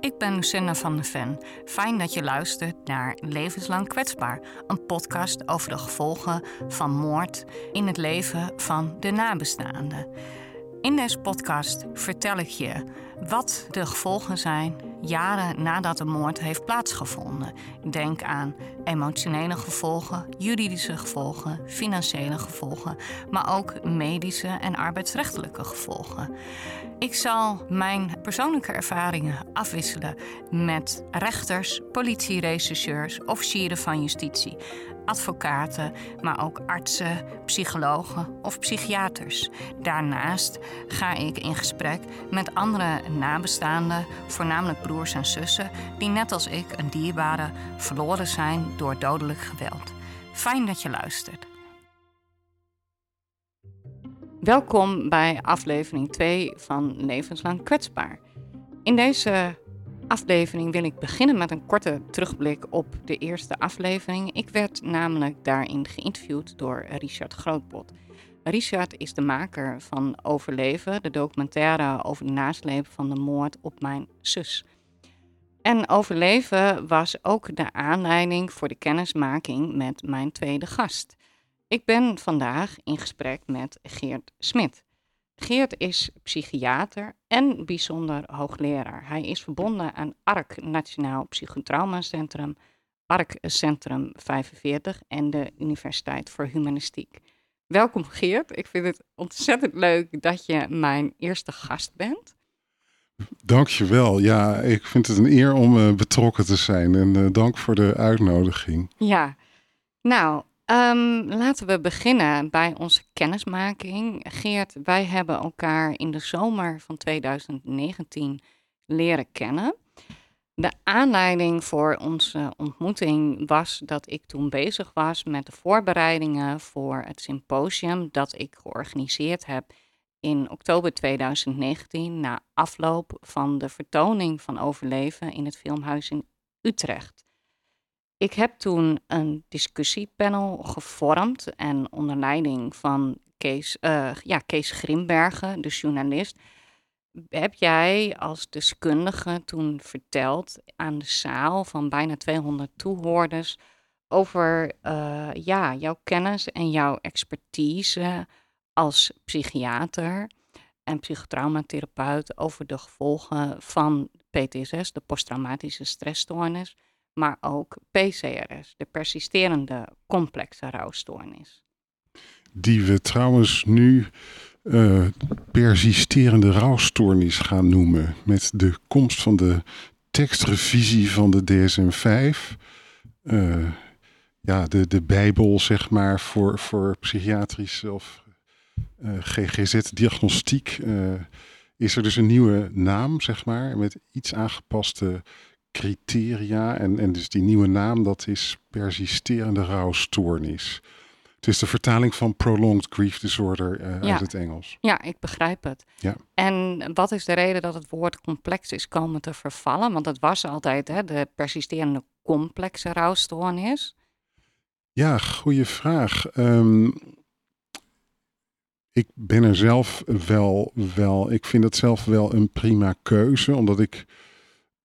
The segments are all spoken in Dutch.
Ik ben Lucinda van der Ven. Fijn dat je luistert naar Levenslang Kwetsbaar, een podcast over de gevolgen van moord in het leven van de nabestaanden. In deze podcast vertel ik je wat de gevolgen zijn jaren nadat de moord heeft plaatsgevonden. Denk aan emotionele gevolgen, juridische gevolgen, financiële gevolgen, maar ook medische en arbeidsrechtelijke gevolgen. Ik zal mijn persoonlijke ervaringen afwisselen met rechters, politierechercheurs, officieren van justitie, advocaten, maar ook artsen, psychologen of psychiaters. Daarnaast ga ik in gesprek met andere nabestaanden, voornamelijk broers en zussen, die net als ik een dierbare verloren zijn door dodelijk geweld. Fijn dat je luistert. Welkom bij aflevering 2 van Levenslang Kwetsbaar. In deze aflevering wil ik beginnen met een korte terugblik op de eerste aflevering. Ik werd namelijk daarin geïnterviewd door Richard Grootbot. Richard is de maker van Overleven, de documentaire over de nasleep van de moord op mijn zus. En Overleven was ook de aanleiding voor de kennismaking met mijn tweede gast. Ik ben vandaag in gesprek met Geert Smit. Geert is psychiater en bijzonder hoogleraar. Hij is verbonden aan ARK Nationaal Psychotraumacentrum, ARK Centrum 45 en de Universiteit voor Humanistiek. Welkom Geert, ik vind het ontzettend leuk dat je mijn eerste gast bent. Dankjewel. Ja, ik vind het een eer om uh, betrokken te zijn en uh, dank voor de uitnodiging. Ja, nou, Um, laten we beginnen bij onze kennismaking. Geert, wij hebben elkaar in de zomer van 2019 leren kennen. De aanleiding voor onze ontmoeting was dat ik toen bezig was met de voorbereidingen voor het symposium dat ik georganiseerd heb in oktober 2019 na afloop van de vertoning van Overleven in het Filmhuis in Utrecht. Ik heb toen een discussiepanel gevormd en onder leiding van Kees, uh, ja, Kees Grimbergen, de journalist, heb jij als deskundige toen verteld aan de zaal van bijna 200 toehoorders over uh, ja, jouw kennis en jouw expertise als psychiater en psychotraumatherapeut over de gevolgen van PTSS, de posttraumatische stressstoornis maar ook PCRS, de persisterende complexe rouwstoornis. Die we trouwens nu uh, persisterende rouwstoornis gaan noemen. Met de komst van de tekstrevisie van de DSM-5. Uh, eh, ja, de, de Bijbel, zeg maar, voor, voor psychiatrische of eh, GGZ-diagnostiek. is er dus een nieuwe naam, zeg maar, met iets aangepaste criteria. En, en dus die nieuwe naam, dat is persisterende rouwstoornis. Het is de vertaling van prolonged grief disorder uh, uit het Engels. Ja, ik begrijp het. Ja. En wat is de reden dat het woord complex is komen te vervallen? Want het was altijd hè, de persisterende complexe rouwstoornis. Ja, goede vraag. Um, ik ben er zelf wel, wel, ik vind het zelf wel een prima keuze, omdat ik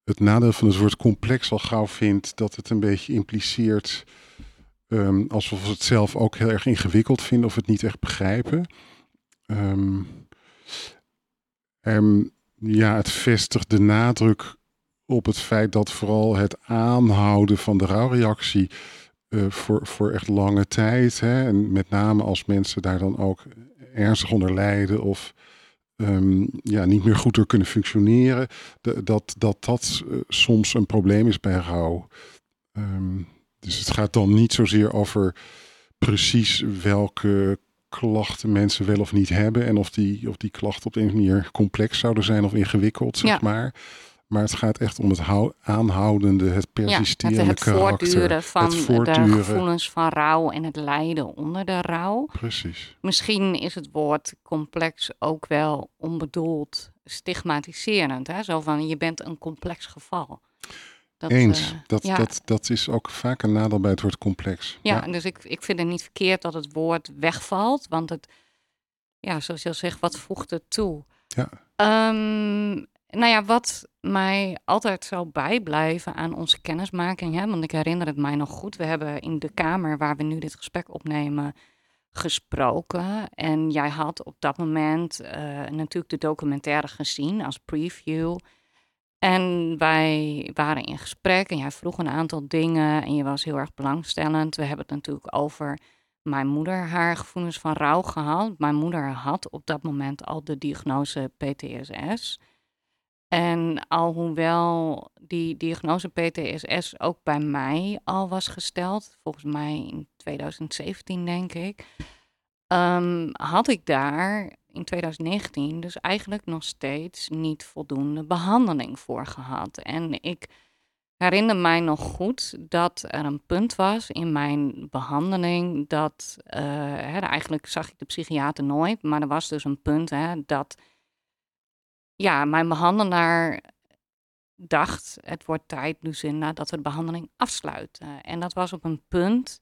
het nadeel van het woord complex al gauw vindt dat het een beetje impliceert um, alsof we het zelf ook heel erg ingewikkeld vinden of het niet echt begrijpen. Um, ja, het vestigt de nadruk op het feit dat vooral het aanhouden van de rouwreactie uh, voor, voor echt lange tijd, hè, en met name als mensen daar dan ook ernstig onder lijden of ja, niet meer goed door kunnen functioneren. Dat dat, dat uh, soms een probleem is bij rouw. Um, dus het gaat dan niet zozeer over precies welke klachten mensen wel of niet hebben. En of die, of die klachten op een manier complex zouden zijn of ingewikkeld, zeg ja. maar. Maar het gaat echt om het aanhoudende, het persisterende ja, het, het Voortduren van het voortduren. de gevoelens van rouw en het lijden onder de rouw. Precies. Misschien is het woord complex ook wel onbedoeld stigmatiserend. Hè? Zo van, je bent een complex geval. Dat, Eens. Uh, dat, ja. dat, dat is ook vaak een nadeel bij het woord complex. Ja, ja. dus ik, ik vind het niet verkeerd dat het woord wegvalt. Want het, ja, zoals je al zegt, wat voegt het toe? Ja. Um, nou ja, wat mij altijd zal bijblijven aan onze kennismaking. Hè? Want ik herinner het mij nog goed. We hebben in de kamer waar we nu dit gesprek opnemen gesproken. En jij had op dat moment uh, natuurlijk de documentaire gezien als preview. En wij waren in gesprek en jij vroeg een aantal dingen en je was heel erg belangstellend. We hebben het natuurlijk over mijn moeder, haar gevoelens van rouw gehad. Mijn moeder had op dat moment al de diagnose PTSS. En alhoewel die diagnose PTSS ook bij mij al was gesteld, volgens mij in 2017 denk ik, um, had ik daar in 2019 dus eigenlijk nog steeds niet voldoende behandeling voor gehad. En ik herinner mij nog goed dat er een punt was in mijn behandeling dat, uh, hè, eigenlijk zag ik de psychiater nooit, maar er was dus een punt hè, dat ja, mijn behandelaar dacht, het wordt tijd, Lucinda, dat we de behandeling afsluiten. En dat was op een punt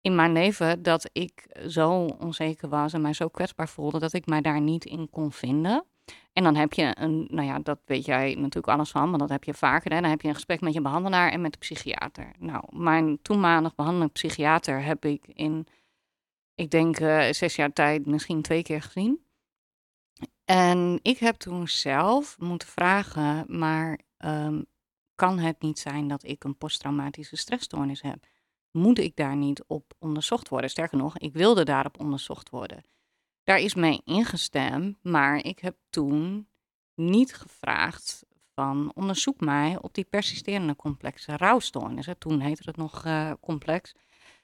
in mijn leven dat ik zo onzeker was en mij zo kwetsbaar voelde dat ik mij daar niet in kon vinden. En dan heb je een, nou ja, dat weet jij natuurlijk alles van, maar dat heb je vaker. Hè? Dan heb je een gesprek met je behandelaar en met de psychiater. Nou, mijn toenmalig behandelend psychiater heb ik in, ik denk, uh, zes jaar tijd misschien twee keer gezien. En ik heb toen zelf moeten vragen, maar um, kan het niet zijn dat ik een posttraumatische stressstoornis heb? Moet ik daar niet op onderzocht worden? Sterker nog, ik wilde daarop onderzocht worden. Daar is mee ingestemd, maar ik heb toen niet gevraagd van onderzoek mij op die persisterende complexe rouwstoornissen. Toen heette het nog uh, complex.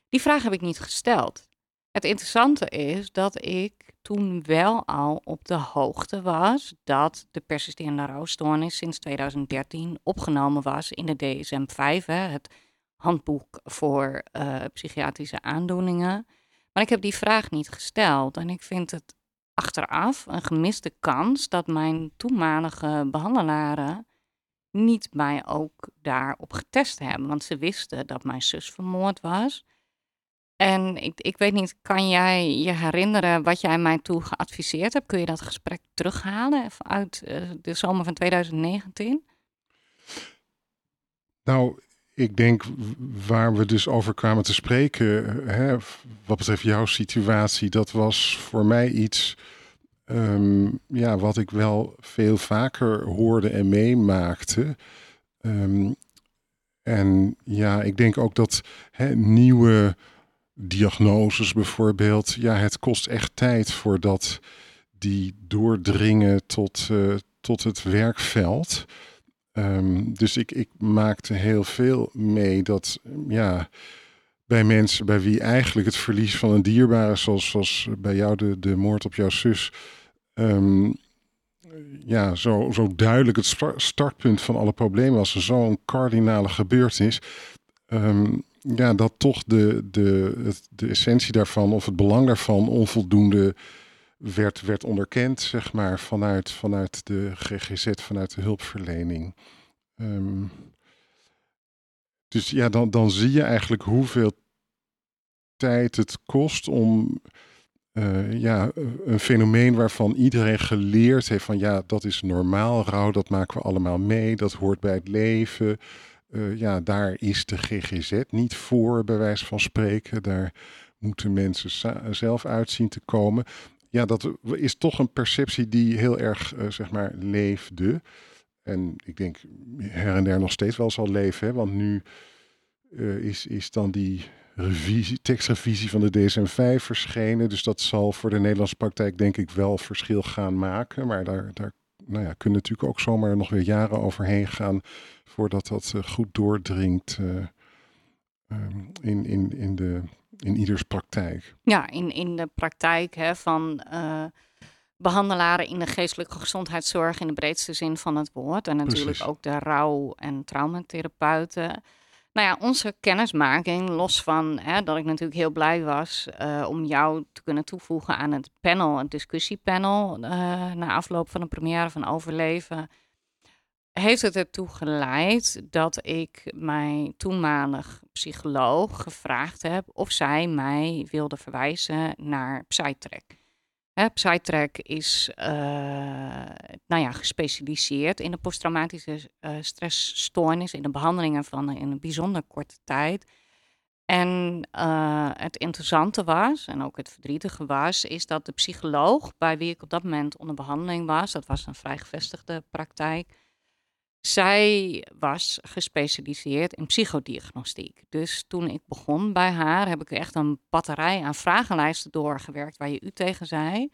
Die vraag heb ik niet gesteld. Het interessante is dat ik toen wel al op de hoogte was dat de persisterende rouwstoornis sinds 2013 opgenomen was in de DSM-5, het handboek voor uh, psychiatrische aandoeningen. Maar ik heb die vraag niet gesteld en ik vind het achteraf een gemiste kans dat mijn toenmalige behandelaren niet mij ook daarop getest hebben. Want ze wisten dat mijn zus vermoord was. En ik, ik weet niet, kan jij je herinneren wat jij mij toen geadviseerd hebt? Kun je dat gesprek terughalen uit uh, de zomer van 2019? Nou, ik denk waar we dus over kwamen te spreken, hè, wat betreft jouw situatie, dat was voor mij iets um, ja, wat ik wel veel vaker hoorde en meemaakte. Um, en ja, ik denk ook dat hè, nieuwe diagnoses bijvoorbeeld, ja, het kost echt tijd voordat die doordringen tot, uh, tot het werkveld. Um, dus ik, ik maakte heel veel mee dat, ja, bij mensen bij wie eigenlijk het verlies van een dierbare, zoals, zoals bij jou de, de moord op jouw zus, um, ja, zo, zo duidelijk het startpunt van alle problemen was, zo'n kardinale gebeurtenis. Um, ja, dat toch de, de, de essentie daarvan of het belang daarvan onvoldoende werd, werd onderkend, zeg maar, vanuit, vanuit de GGZ, vanuit de hulpverlening. Um, dus ja, dan, dan zie je eigenlijk hoeveel tijd het kost om uh, ja, een fenomeen waarvan iedereen geleerd heeft van ja, dat is normaal, rouw, dat maken we allemaal mee, dat hoort bij het leven. Uh, ja, daar is de GGZ niet voor, bij wijze van spreken. Daar moeten mensen zelf uitzien te komen. Ja, dat is toch een perceptie die heel erg, uh, zeg maar, leefde. En ik denk her en der nog steeds wel zal leven. Hè? Want nu uh, is, is dan die revisie, tekstrevisie van de DSM-5 verschenen. Dus dat zal voor de Nederlandse praktijk denk ik wel verschil gaan maken. Maar daar, daar nou ja, kunnen natuurlijk ook zomaar nog weer jaren overheen gaan voordat dat uh, goed doordringt um, in, in, in, de, in ieders praktijk. Ja, in, in de praktijk hè, van uh, behandelaren in de geestelijke gezondheidszorg in de breedste zin van het woord. En natuurlijk Precies. ook de rouw- en traumatherapeuten. Nou ja, onze kennismaking, los van hè, dat ik natuurlijk heel blij was uh, om jou te kunnen toevoegen aan het panel, het discussiepanel, uh, na afloop van de première van Overleven, heeft het ertoe geleid dat ik mijn toenmalig psycholoog gevraagd heb of zij mij wilde verwijzen naar Psytrek. Hè, Psytrack is uh, nou ja, gespecialiseerd in de posttraumatische uh, stressstoornis, in de behandelingen van in een bijzonder korte tijd. En uh, het interessante was, en ook het verdrietige was, is dat de psycholoog bij wie ik op dat moment onder behandeling was, dat was een vrij gevestigde praktijk, zij was gespecialiseerd in psychodiagnostiek. Dus toen ik begon bij haar, heb ik echt een batterij aan vragenlijsten doorgewerkt waar je u tegen zei.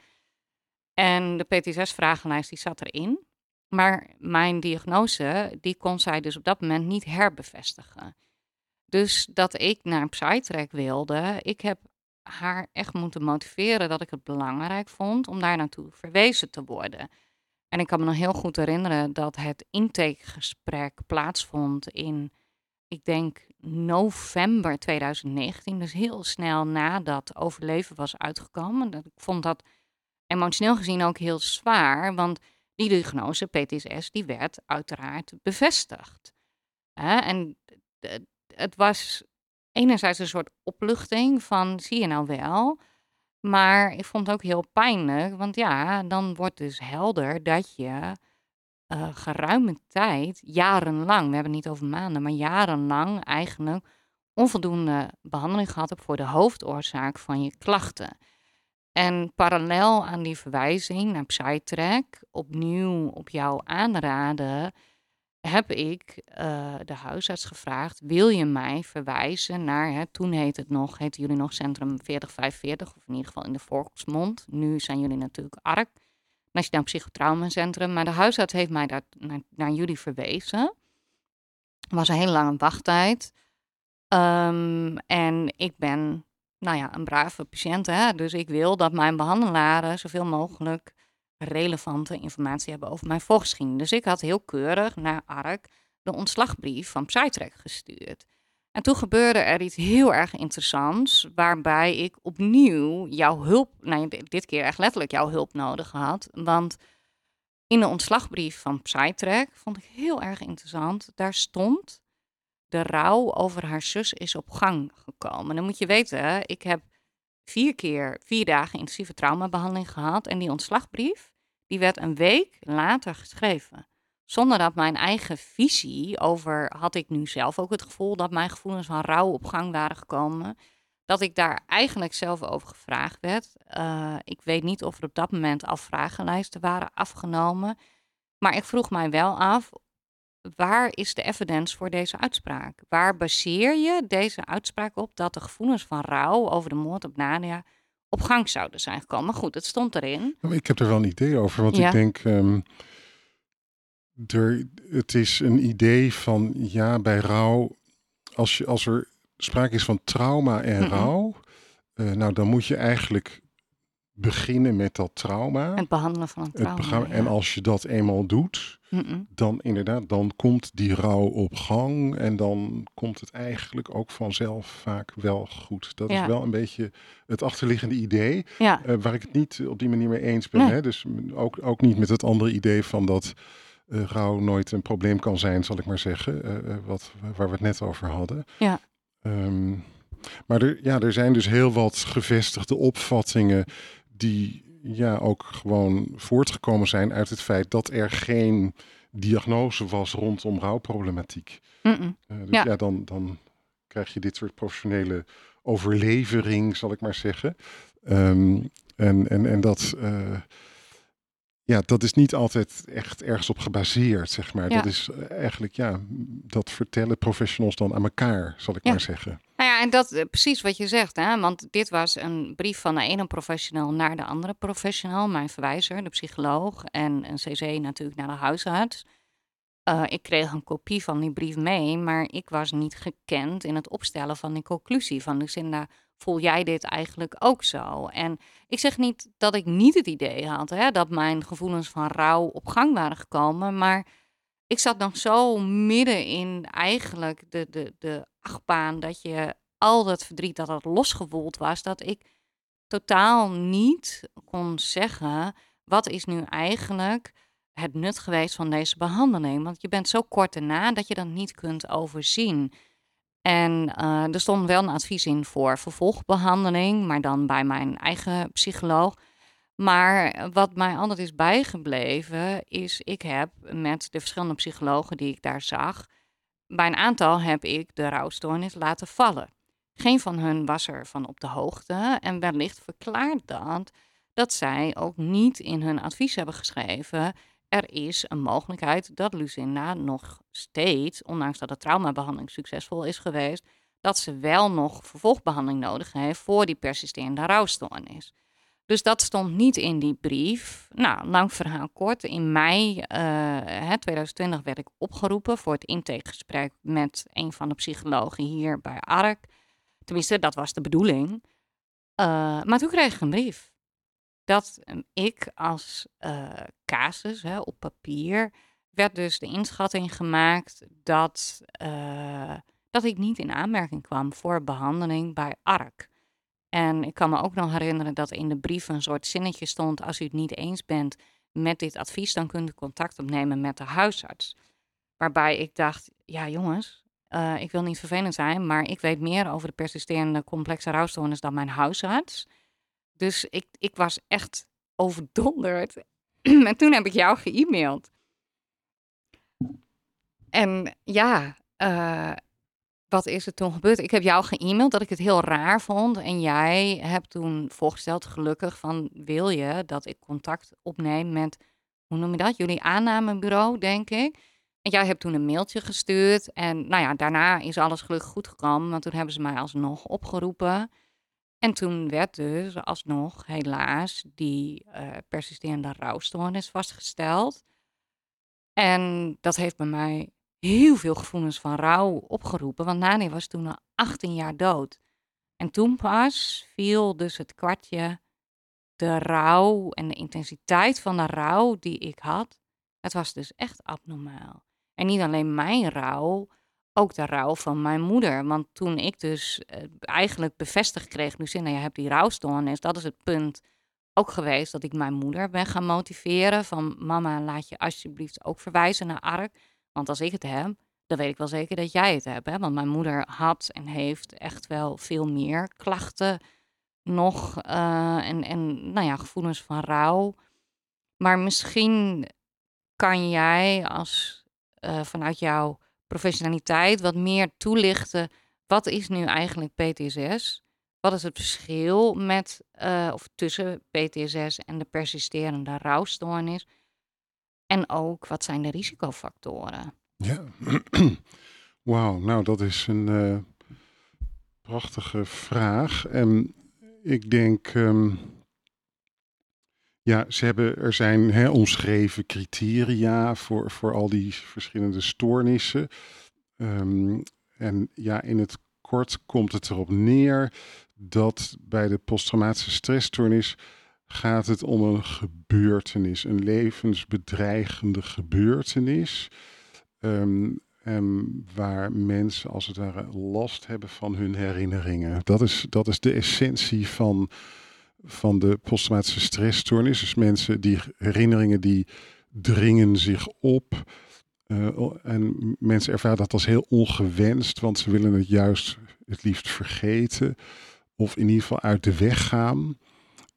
En de PTSS-vragenlijst die zat erin. Maar mijn diagnose, die kon zij dus op dat moment niet herbevestigen. Dus dat ik naar Psytrack wilde, ik heb haar echt moeten motiveren dat ik het belangrijk vond om daar naartoe verwezen te worden. En ik kan me nog heel goed herinneren dat het intakegesprek plaatsvond in, ik denk, november 2019. Dus heel snel nadat overleven was uitgekomen. Ik vond dat emotioneel gezien ook heel zwaar, want die diagnose, PTSS, die werd uiteraard bevestigd. en het was enerzijds een soort opluchting van, zie je nou wel... Maar ik vond het ook heel pijnlijk, want ja, dan wordt dus helder dat je uh, geruime tijd, jarenlang, we hebben het niet over maanden, maar jarenlang eigenlijk onvoldoende behandeling gehad hebt voor de hoofdoorzaak van je klachten. En parallel aan die verwijzing naar Psytrack, opnieuw op jouw aanraden, heb ik uh, de huisarts gevraagd: wil je mij verwijzen naar, hè, toen heet het nog, heette jullie nog Centrum 4045, of in ieder geval in de volksmond. Nu zijn jullie natuurlijk ARK, Nationaal Psychotraumacentrum. Maar de huisarts heeft mij daar naar, naar jullie verwezen. Het was een hele lange wachttijd. Um, en ik ben, nou ja, een brave patiënt, hè, dus ik wil dat mijn behandelaren zoveel mogelijk relevante informatie hebben over mijn voorgeschiedenis. Dus ik had heel keurig naar ARK de ontslagbrief van Psytrek gestuurd. En toen gebeurde er iets heel erg interessants, waarbij ik opnieuw jouw hulp, nou dit keer echt letterlijk jouw hulp nodig had. Want in de ontslagbrief van Psytrek vond ik heel erg interessant. Daar stond, de rouw over haar zus is op gang gekomen. Dan moet je weten, ik heb vier keer, vier dagen intensieve traumabehandeling gehad. En die ontslagbrief, die werd een week later geschreven. Zonder dat mijn eigen visie over, had ik nu zelf ook het gevoel dat mijn gevoelens van rouw op gang waren gekomen. Dat ik daar eigenlijk zelf over gevraagd werd. Uh, ik weet niet of er op dat moment al vragenlijsten waren afgenomen. Maar ik vroeg mij wel af, waar is de evidence voor deze uitspraak? Waar baseer je deze uitspraak op dat de gevoelens van rouw over de moord op Nadia op gang zouden zijn gekomen. Maar goed, het stond erin. Ik heb er wel een idee over, want ik denk, um, er, het is een idee van, ja, bij rouw, als, je, als er sprake is van trauma en rouw, uh, nou dan moet je eigenlijk beginnen met dat trauma. Het behandelen van een trauma. En als je dat eenmaal doet, dan inderdaad, dan komt die rouw op gang. En dan komt het eigenlijk ook vanzelf vaak wel goed. Dat is wel een beetje het achterliggende idee. Uh, waar ik het niet op die manier mee eens ben. Hè? Dus ook, ook niet met het andere idee van dat uh, rouw nooit een probleem kan zijn, zal ik maar zeggen. Uh, wat, waar we het net over hadden. Ja. Um, maar er, ja, er zijn dus heel wat gevestigde opvattingen die ja, ook gewoon voortgekomen zijn uit het feit dat er geen diagnose was rondom rouwproblematiek. Mm dus ja. dan, dan krijg je dit soort professionele overlevering, zal ik maar zeggen. Um, en, en, en dat, uh, ja, dat is niet altijd echt ergens op gebaseerd, zeg maar. Dat is eigenlijk, ja, dat vertellen professionals dan aan elkaar, zal ik maar zeggen. Nou ja, en dat uh, precies wat je zegt, hè? want dit was een brief van de ene professional naar de andere professional, mijn verwijzer, de psycholoog, en een CC natuurlijk naar de huisarts. Uh, ik kreeg een kopie van die brief mee, maar ik was niet gekend in het opstellen van die conclusie. Van Lucinda, voel jij dit eigenlijk ook zo? En ik zeg niet dat ik niet het idee had hè, dat mijn gevoelens van rouw op gang waren gekomen, maar ik zat nog zo midden in eigenlijk de, de, de achtbaan dat je al dat verdriet dat dat losgewoeld was, dat ik totaal niet kon zeggen wat is nu eigenlijk het nut geweest van deze behandeling. Want je bent zo kort erna dat je dat niet kunt overzien. En uh, er stond wel een advies in voor vervolgbehandeling, maar dan bij mijn eigen psycholoog. Maar wat mij altijd is bijgebleven, is ik heb met de verschillende psychologen die ik daar zag, bij een aantal heb ik de rouwstoornis laten vallen. Geen van hun was er van op de hoogte en wellicht verklaart dat dat zij ook niet in hun advies hebben geschreven. Er is een mogelijkheid dat Lucinda nog steeds, ondanks dat de traumabehandeling succesvol is geweest, dat ze wel nog vervolgbehandeling nodig heeft voor die persisterende rouwstoornis. Dus dat stond niet in die brief. Nou, lang verhaal kort. In mei uh, eh, 2020 werd ik opgeroepen voor het intakegesprek met een van de psychologen hier bij ARK. Tenminste, dat was de bedoeling. Uh, maar toen kreeg ik een brief. Dat ik als uh, casus hè, op papier werd dus de inschatting gemaakt dat, dat ik niet in aanmerking kwam voor behandeling bij ARK. En ik kan me ook nog herinneren dat in de brief een soort zinnetje stond: als u het niet eens bent met dit advies, dan kunt u contact opnemen met de huisarts. Waarbij ik dacht: ja, jongens, uh, ik wil niet vervelend zijn, maar ik weet meer over de persisterende complexe rouwstoornis dan mijn huisarts. Dus ik, ik was echt overdonderd. en toen heb ik jou ge-mailed. En ja, uh, wat is er toen gebeurd? Ik heb jou ge-mailed dat ik het heel raar vond. En jij hebt toen voorgesteld, gelukkig, van wil je dat ik contact opneem met, hoe noem je dat? Jullie aannamebureau, denk ik. En jij hebt toen een mailtje gestuurd. En nou ja, daarna is alles gelukkig goed gekomen. Want toen hebben ze mij alsnog opgeroepen. En toen werd dus alsnog helaas die uh, persisterende rouwstoornis vastgesteld. En dat heeft bij mij heel veel gevoelens van rouw opgeroepen. Want Nani was toen al 18 jaar dood. En toen pas viel dus het kwartje, de rouw en de intensiteit van de rouw die ik had. Het was dus echt abnormaal. En niet alleen mijn rouw, ook de rouw van mijn moeder. Want toen ik dus eh, eigenlijk bevestigd kreeg, Lucinda, je hebt die rouwstoornis. Dat is het punt ook geweest dat ik mijn moeder ben gaan motiveren. Van mama, laat je alsjeblieft ook verwijzen naar ARK. Want als ik het heb, dan weet ik wel zeker dat jij het hebt. Hè? Want mijn moeder had en heeft echt wel veel meer klachten nog. Uh, en, en nou ja, gevoelens van rouw. Maar misschien kan jij als uh, vanuit jouw professionaliteit wat meer toelichten. Wat is nu eigenlijk PTSS? Wat is het verschil met, uh, of tussen PTSS en de persisterende rouwstoornis? En ook, wat zijn de risicofactoren? Ja, wauw, nou dat is een uh, prachtige vraag. En ik denk, um, ja, ze hebben, er zijn hè, omschreven criteria voor, voor al die verschillende stoornissen. Um, en ja, in het kort komt het erop neer dat bij de posttraumatische stressstoornis gaat het om een gebeurtenis, een levensbedreigende gebeurtenis. Um, waar mensen als het ware last hebben van hun herinneringen. Dat is, dat is de essentie van, van de posttraumatische stressstoornis. Dus mensen die herinneringen die dringen zich op. Uh, en mensen ervaren dat als heel ongewenst, want ze willen het juist het liefst vergeten. Of in ieder geval uit de weg gaan.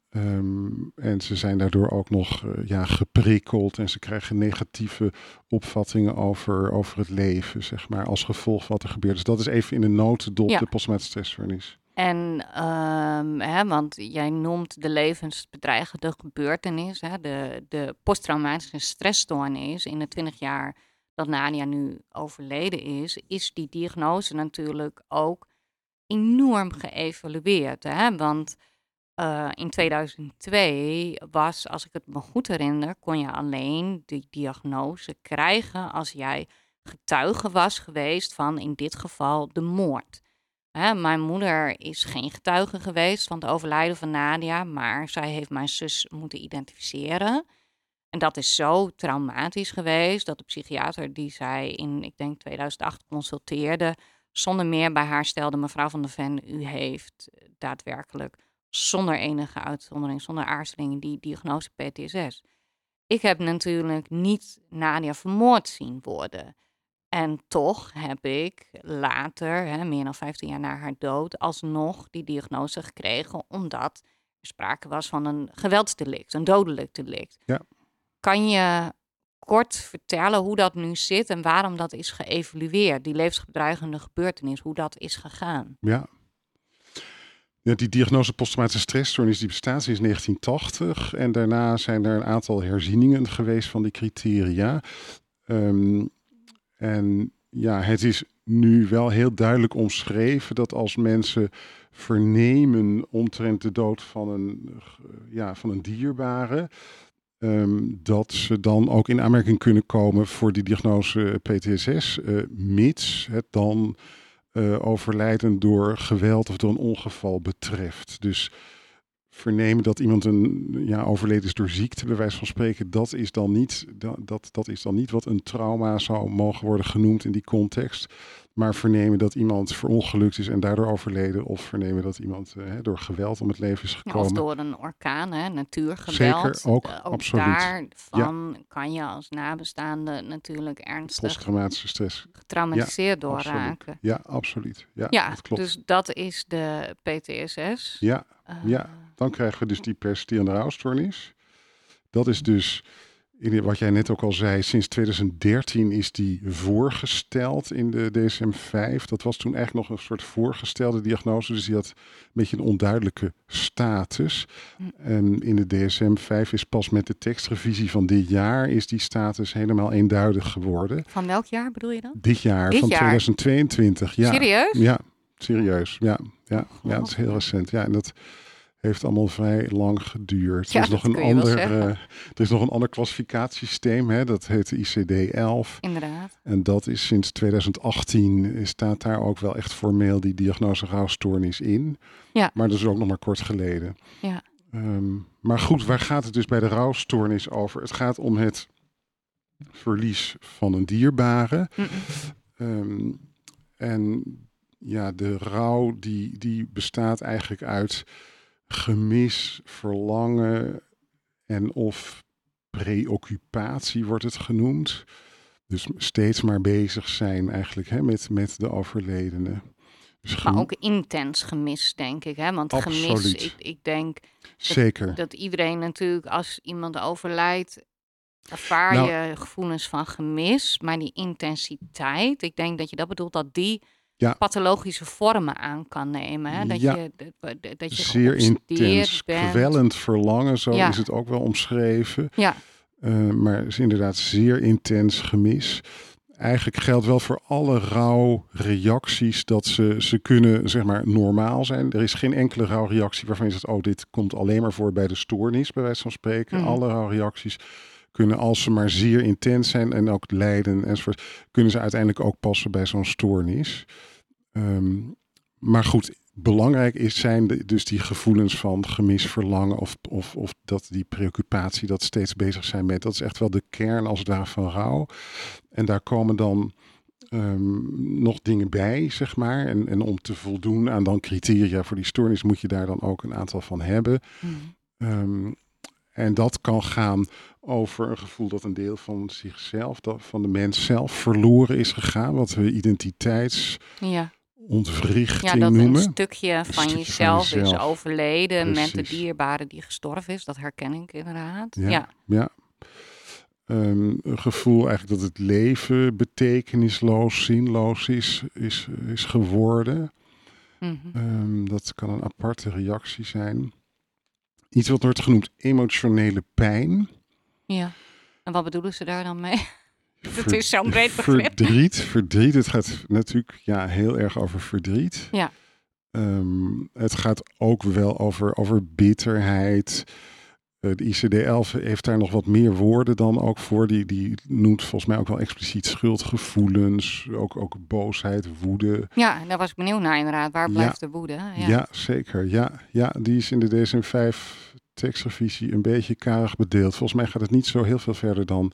Um, en ze zijn daardoor ook nog uh, ja, geprikkeld en ze krijgen negatieve opvattingen over, over het leven, zeg maar, als gevolg van wat er gebeurt. Dus dat is even in de notendop ja. de posttraumatische stressverlies. En, um, hè, want jij noemt de levensbedreigende gebeurtenis, hè, de, de posttraumatische stressstoornis in de 20 jaar dat Nadia nu overleden is, is die diagnose natuurlijk ook enorm geëvalueerd. Hè? Want uh, in 2002 was, als ik het me goed herinner, kon je alleen die diagnose krijgen als jij getuige was geweest van in dit geval de moord. Mijn moeder is geen getuige geweest van het overlijden van Nadia, maar zij heeft mijn zus moeten identificeren. En dat is zo traumatisch geweest dat de psychiater die zij in, ik denk 2008 consulteerde, zonder meer bij haar stelde, mevrouw van der Ven, u heeft daadwerkelijk zonder enige uitzondering, zonder aarzeling, die diagnose PTSS. Ik heb natuurlijk niet Nadia vermoord zien worden. En toch heb ik later, hè, meer dan 15 jaar na haar dood, alsnog die diagnose gekregen, omdat er sprake was van een geweldsdelict, een dodelijk delict. Ja. Kan je kort vertellen hoe dat nu zit en waarom dat is geëvalueerd, die levensbedreigende gebeurtenis, hoe dat is gegaan? Ja. Ja, die diagnose posttraumatische stressstoornis die bestaat sinds 1980 en daarna zijn er een aantal herzieningen geweest van die criteria. Ehm, en ja, het is nu wel heel duidelijk omschreven dat als mensen vernemen omtrent de dood van een, ja, van een dierbare, ehm, dat ze dan ook in aanmerking kunnen komen voor die diagnose PTSS, uh, eh, mits het dan uh, overlijden door geweld of door een ongeval betreft. Dus vernemen dat iemand een, ja, overleden is door ziekte, bij wijze van spreken, dat is, dan niet, dat, dat, dat is dan niet wat een trauma zou mogen worden genoemd in die context. Maar vernemen dat iemand verongelukt is en daardoor overleden. Of vernemen dat iemand uh, door geweld om het leven is gekomen. of door een orkaan, hè, natuurgeweld. Zeker, ook, uh, ook absoluut. Daarvan ja. kan je als nabestaande natuurlijk ernstig... Posttraumatische stress. Getraumatiseerd ja, doorraken. Ja, absoluut. Ja, ja dat klopt. dus dat is de PTSS. Ja, uh, ja, dan krijgen we dus die persisterende rouwstoornis. Dat is dus wat jij net ook al zei, sinds 2013 is die voorgesteld in de DSM-5. Dat was toen eigenlijk nog een soort voorgestelde diagnose, dus die had een beetje een onduidelijke status. Hm. En in de DSM-5 is pas met de tekstrevisie van dit jaar is die status helemaal eenduidig geworden. Van welk jaar bedoel je dan? Dit jaar, dit van jaar? 2022. Ja. Serieus? Ja, serieus. Ja, ja, ja, het is heel recent. Ja, en dat heeft allemaal vrij lang geduurd. Ja, er, is nog een ander, eh, er is nog een ander klassificatiesysteem, hè, dat heet de ICD-11. Inderdaad. En dat is sinds 2018, staat daar ook wel echt formeel die diagnose rouwstoornis in. Ja. Maar dat is ook nog maar kort geleden. Ja. Ehm, maar goed, waar gaat het dus bij de rouwstoornis over? Het gaat om het verlies van een dierbare. Ehm, en ja, de rouw die, die bestaat eigenlijk uit gemis, verlangen en of preoccupatie wordt het genoemd. Dus steeds maar bezig zijn eigenlijk hè, met, met de overledene. Dus Maar ook intens gemis, denk ik. Hè? Want gemis, Absoluut. ik, ik denk Zeker. dat iedereen natuurlijk, als iemand overlijdt, ervaar Nou- je gevoelens van gemis. Maar die intensiteit, ik denk dat je dat bedoelt, dat die Ja. pathologische vormen aan kan nemen. Hè? Dat, Ja. je, dat, dat je Zeer intens, bent. kwellend verlangen, zo Ja. is het ook wel omschreven. Ja, Eh, maar het is inderdaad zeer intens gemis. Eigenlijk geldt wel voor alle rouwreacties dat ze, ze kunnen zeg maar normaal zijn. Er is geen enkele rouwreactie waarvan je zegt, oh dit komt alleen maar voor bij de stoornis, bij wijze van spreken. Mhm. Alle rouwreacties kunnen, als ze maar zeer intens zijn en ook lijden enzovoort, kunnen ze uiteindelijk ook passen bij zo'n stoornis. Ehm, maar goed, belangrijk is, zijn de- dus die gevoelens van gemis, verlangen of, of, of dat die preoccupatie, dat steeds bezig zijn met. Dat is echt wel de kern als het ware van rouw. En daar komen dan ehm, nog dingen bij, zeg maar. En, en om te voldoen aan dan criteria voor die stoornis moet je daar dan ook een aantal van hebben. Mhm. Ehm, en dat kan gaan over een gevoel dat een deel van zichzelf, dat van de mens zelf verloren is gegaan. Wat we identiteitsontwrichting ja. ja, dat noemen. een stukje van stukje van jezelf is jezelf. overleden met de dierbare die gestorven is. Dat herken ik inderdaad. Ja. ja. Ja. Ehm, een gevoel eigenlijk dat het leven betekenisloos, zinloos is, is, is geworden. Mhm. Ehm, dat kan een aparte reactie zijn. Iets wat wordt genoemd emotionele pijn. Ja. En wat bedoelen ze daar dan mee? Het is zo'n breed begrip. Verdriet, verdriet. Het gaat natuurlijk ja, heel erg over verdriet. Ja. Ehm, het gaat ook wel over, over bitterheid. Eh, de ICD-11 heeft daar nog wat meer woorden dan ook voor. Die, die noemt volgens mij ook wel expliciet schuldgevoelens. Ook, ook boosheid, woede. Ja, daar was ik benieuwd naar inderdaad. Waar Ja. blijft de woede? Ja. Ja, zeker. Ja, ja, die is in de DSM-5 tekstrevisie een beetje karig bedeeld. Volgens mij gaat het niet zo heel veel verder dan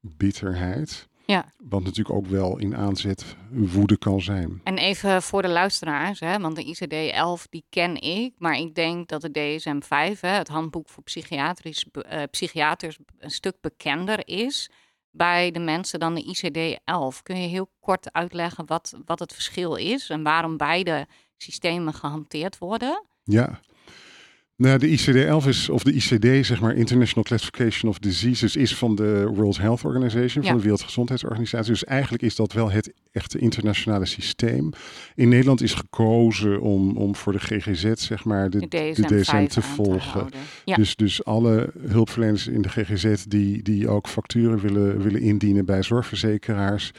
bitterheid. Ja. Wat natuurlijk ook wel in aanzet woede kan zijn. En even voor de luisteraars, hè, want de ICD-11 die ken ik, maar ik denk dat de DSM-5, hè, het handboek voor psychiatrisch, eh, psychiaters, een stuk bekender is bij de mensen dan de ICD-11. Kun je heel kort uitleggen wat, wat het verschil is en waarom beide systemen gehanteerd worden? Ja. Nou, de ICD-11 is, of de ICD, zeg maar, International Classification of Diseases, is van de World Health Organization, van de Wereldgezondheidsorganisatie. Dus eigenlijk is dat wel het echte internationale systeem. In Nederland is gekozen om, om voor de GGZ, zeg maar, de, de DSM, te volgen. dus, dus alle hulpverleners in de GGZ die, die ook facturen willen, willen indienen bij zorgverzekeraars,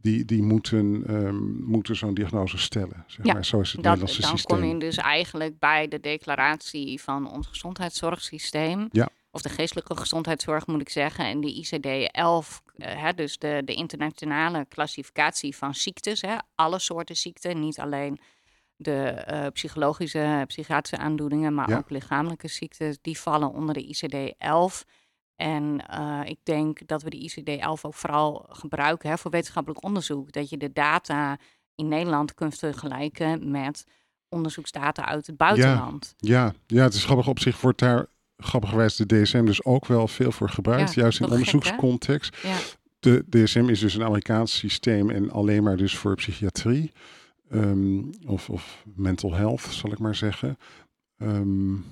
die, die moeten, um, moeten zo'n diagnose stellen. Zeg ja, maar. Zo is het dat, Nederlandse dan systeem. kom je dus eigenlijk bij de declaratie van ons gezondheidszorgsysteem. Ja. Of de geestelijke gezondheidszorg moet ik zeggen. En die ICD-11, uh, dus de, de internationale klassificatie van ziektes. Hè, alle soorten ziekten, niet alleen de uh, psychologische, psychiatrische aandoeningen, maar ook lichamelijke ziektes. Die vallen onder de ICD-11. En uh, ik denk dat we de ICD-11 ook vooral gebruiken hè, voor wetenschappelijk onderzoek. Dat je de data in Nederland kunt vergelijken met onderzoeksdata uit het buitenland. Ja, ja, ja het is grappig op zich wordt daar grappigerwijs de DSM dus ook wel veel voor gebruikt, juist in onderzoekscontext. ja. De DSM is dus een Amerikaans systeem en alleen maar dus voor psychiatrie um, of, of mental health, zal ik maar zeggen. Um,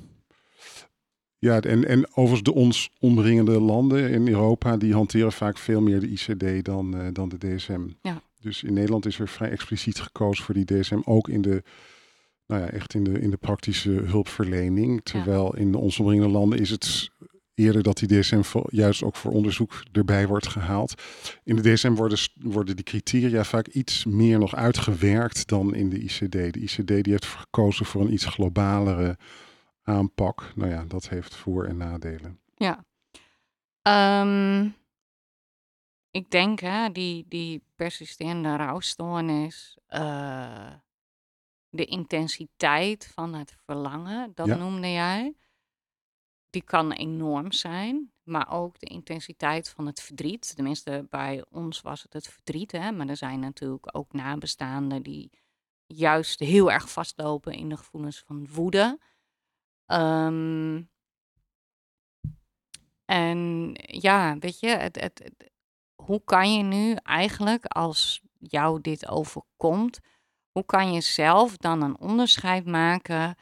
ja, en, en overigens de ons omringende landen in Europa, die hanteren vaak veel meer de ICD dan, uh, dan de DSM. Ja. Dus in Nederland is er vrij expliciet gekozen voor die DSM, ook in de, nou ja, echt in de, in de praktische hulpverlening. Terwijl in de ons omringende landen is het eerder dat die DSM juist ook voor onderzoek erbij wordt gehaald. In de DSM worden, worden die criteria vaak iets meer nog uitgewerkt dan in de ICD. De ICD die heeft gekozen voor een iets globalere aanpak. Nou ja, dat heeft voor- en nadelen. Ja. Um, ik denk, hè, die, die persisterende rouwstoornis, uh, de intensiteit van het verlangen, dat noemde jij, die kan enorm zijn. Maar ook de intensiteit van het verdriet. Tenminste, bij ons was het het verdriet. Hè? Maar er zijn natuurlijk ook nabestaanden die juist heel erg vastlopen in de gevoelens van woede. Um, en ja, weet je, het, het, hoe kan je nu eigenlijk, als jou dit overkomt, hoe kan je zelf dan een onderscheid maken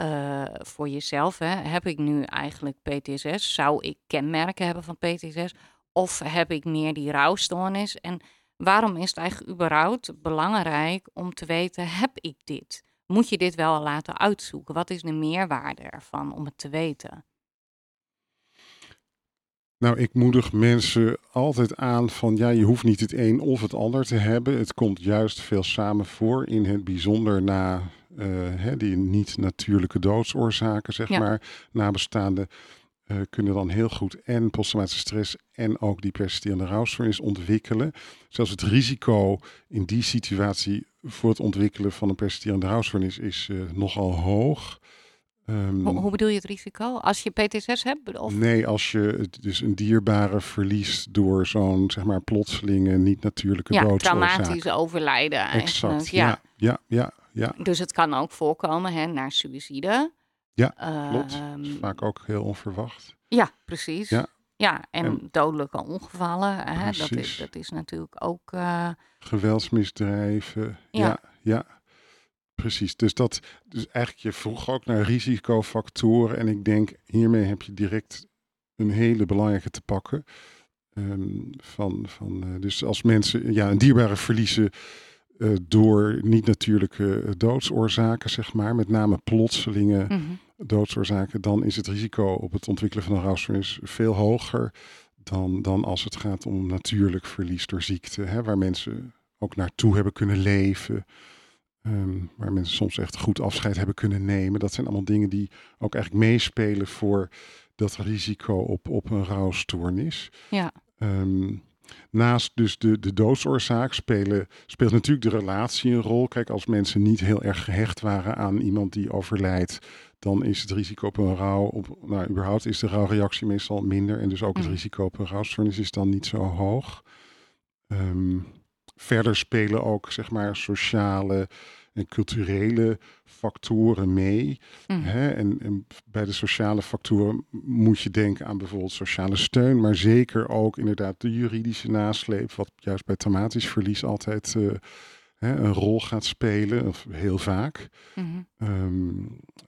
uh, voor jezelf? Hè? Heb ik nu eigenlijk PTSS? Zou ik kenmerken hebben van PTSS? Of heb ik meer die rouwstoornis? En waarom is het eigenlijk überhaupt belangrijk om te weten, heb ik dit? Moet je dit wel laten uitzoeken. Wat is de meerwaarde ervan om het te weten? Nou, ik moedig mensen altijd aan van ja, je hoeft niet het een of het ander te hebben. Het komt juist veel samen voor, in het bijzonder na uh, hè, die niet-natuurlijke doodsoorzaken, zeg maar, nabestaanden. Uh, kunnen dan heel goed en posttraumatische stress en ook die persisterende rouwstoornis ontwikkelen. Zelfs het risico in die situatie voor het ontwikkelen van een persisterende rouwstoornis is uh, nogal hoog. Um, hoe, hoe, bedoel je het risico? Als je PTSS hebt? Of? Nee, als je dus een dierbare verliest door zo'n zeg maar plotselinge niet-natuurlijke ja, doodsoorzaak. traumatisch overlijden eigenlijk. Exact, ja. ja. ja, ja, Dus het kan ook voorkomen hè, naar suïcide. Ja, klopt. Um, vaak ook heel onverwacht. Ja, precies. Ja, ja en, dodelijke ongevallen. Hè, dat, is, dat is natuurlijk ook... Uh, Geweldsmisdrijven. Ja. ja, Precies. Dus, dat, dus eigenlijk, je vroeg ook naar risicofactoren. En ik denk, hiermee heb je direct een hele belangrijke te pakken. Um, van, van, uh, dus als mensen ja, een dierbare verliezen uh, door niet-natuurlijke doodsoorzaken, zeg maar, met name plotselinge mm -hmm. Doodsoorzaken, dan is het risico op het ontwikkelen van een rouwstoornis veel hoger dan, dan als het gaat om natuurlijk verlies door ziekte, hè, waar mensen ook naartoe hebben kunnen leven. Um, waar mensen soms echt goed afscheid hebben kunnen nemen. Dat zijn allemaal dingen die ook eigenlijk meespelen voor dat risico op, op een rouwstoornis. Ja. Um, naast dus de, de doodsoorzaak spelen, speelt natuurlijk de relatie een rol. Kijk, als mensen niet heel erg gehecht waren aan iemand die overlijdt, dan is het risico op een rouw, op, nou überhaupt is de rouwreactie meestal minder. En dus ook het mm. risico op een rouwstoornis is dan niet zo hoog. Um, verder spelen ook, zeg maar, sociale en culturele factoren mee. Mm. Hè? En, en, bij de sociale factoren moet je denken aan bijvoorbeeld sociale steun, maar zeker ook inderdaad de juridische nasleep, wat juist bij traumatisch verlies altijd uh, hè, een rol gaat spelen, of heel vaak. Mhm. Ehm,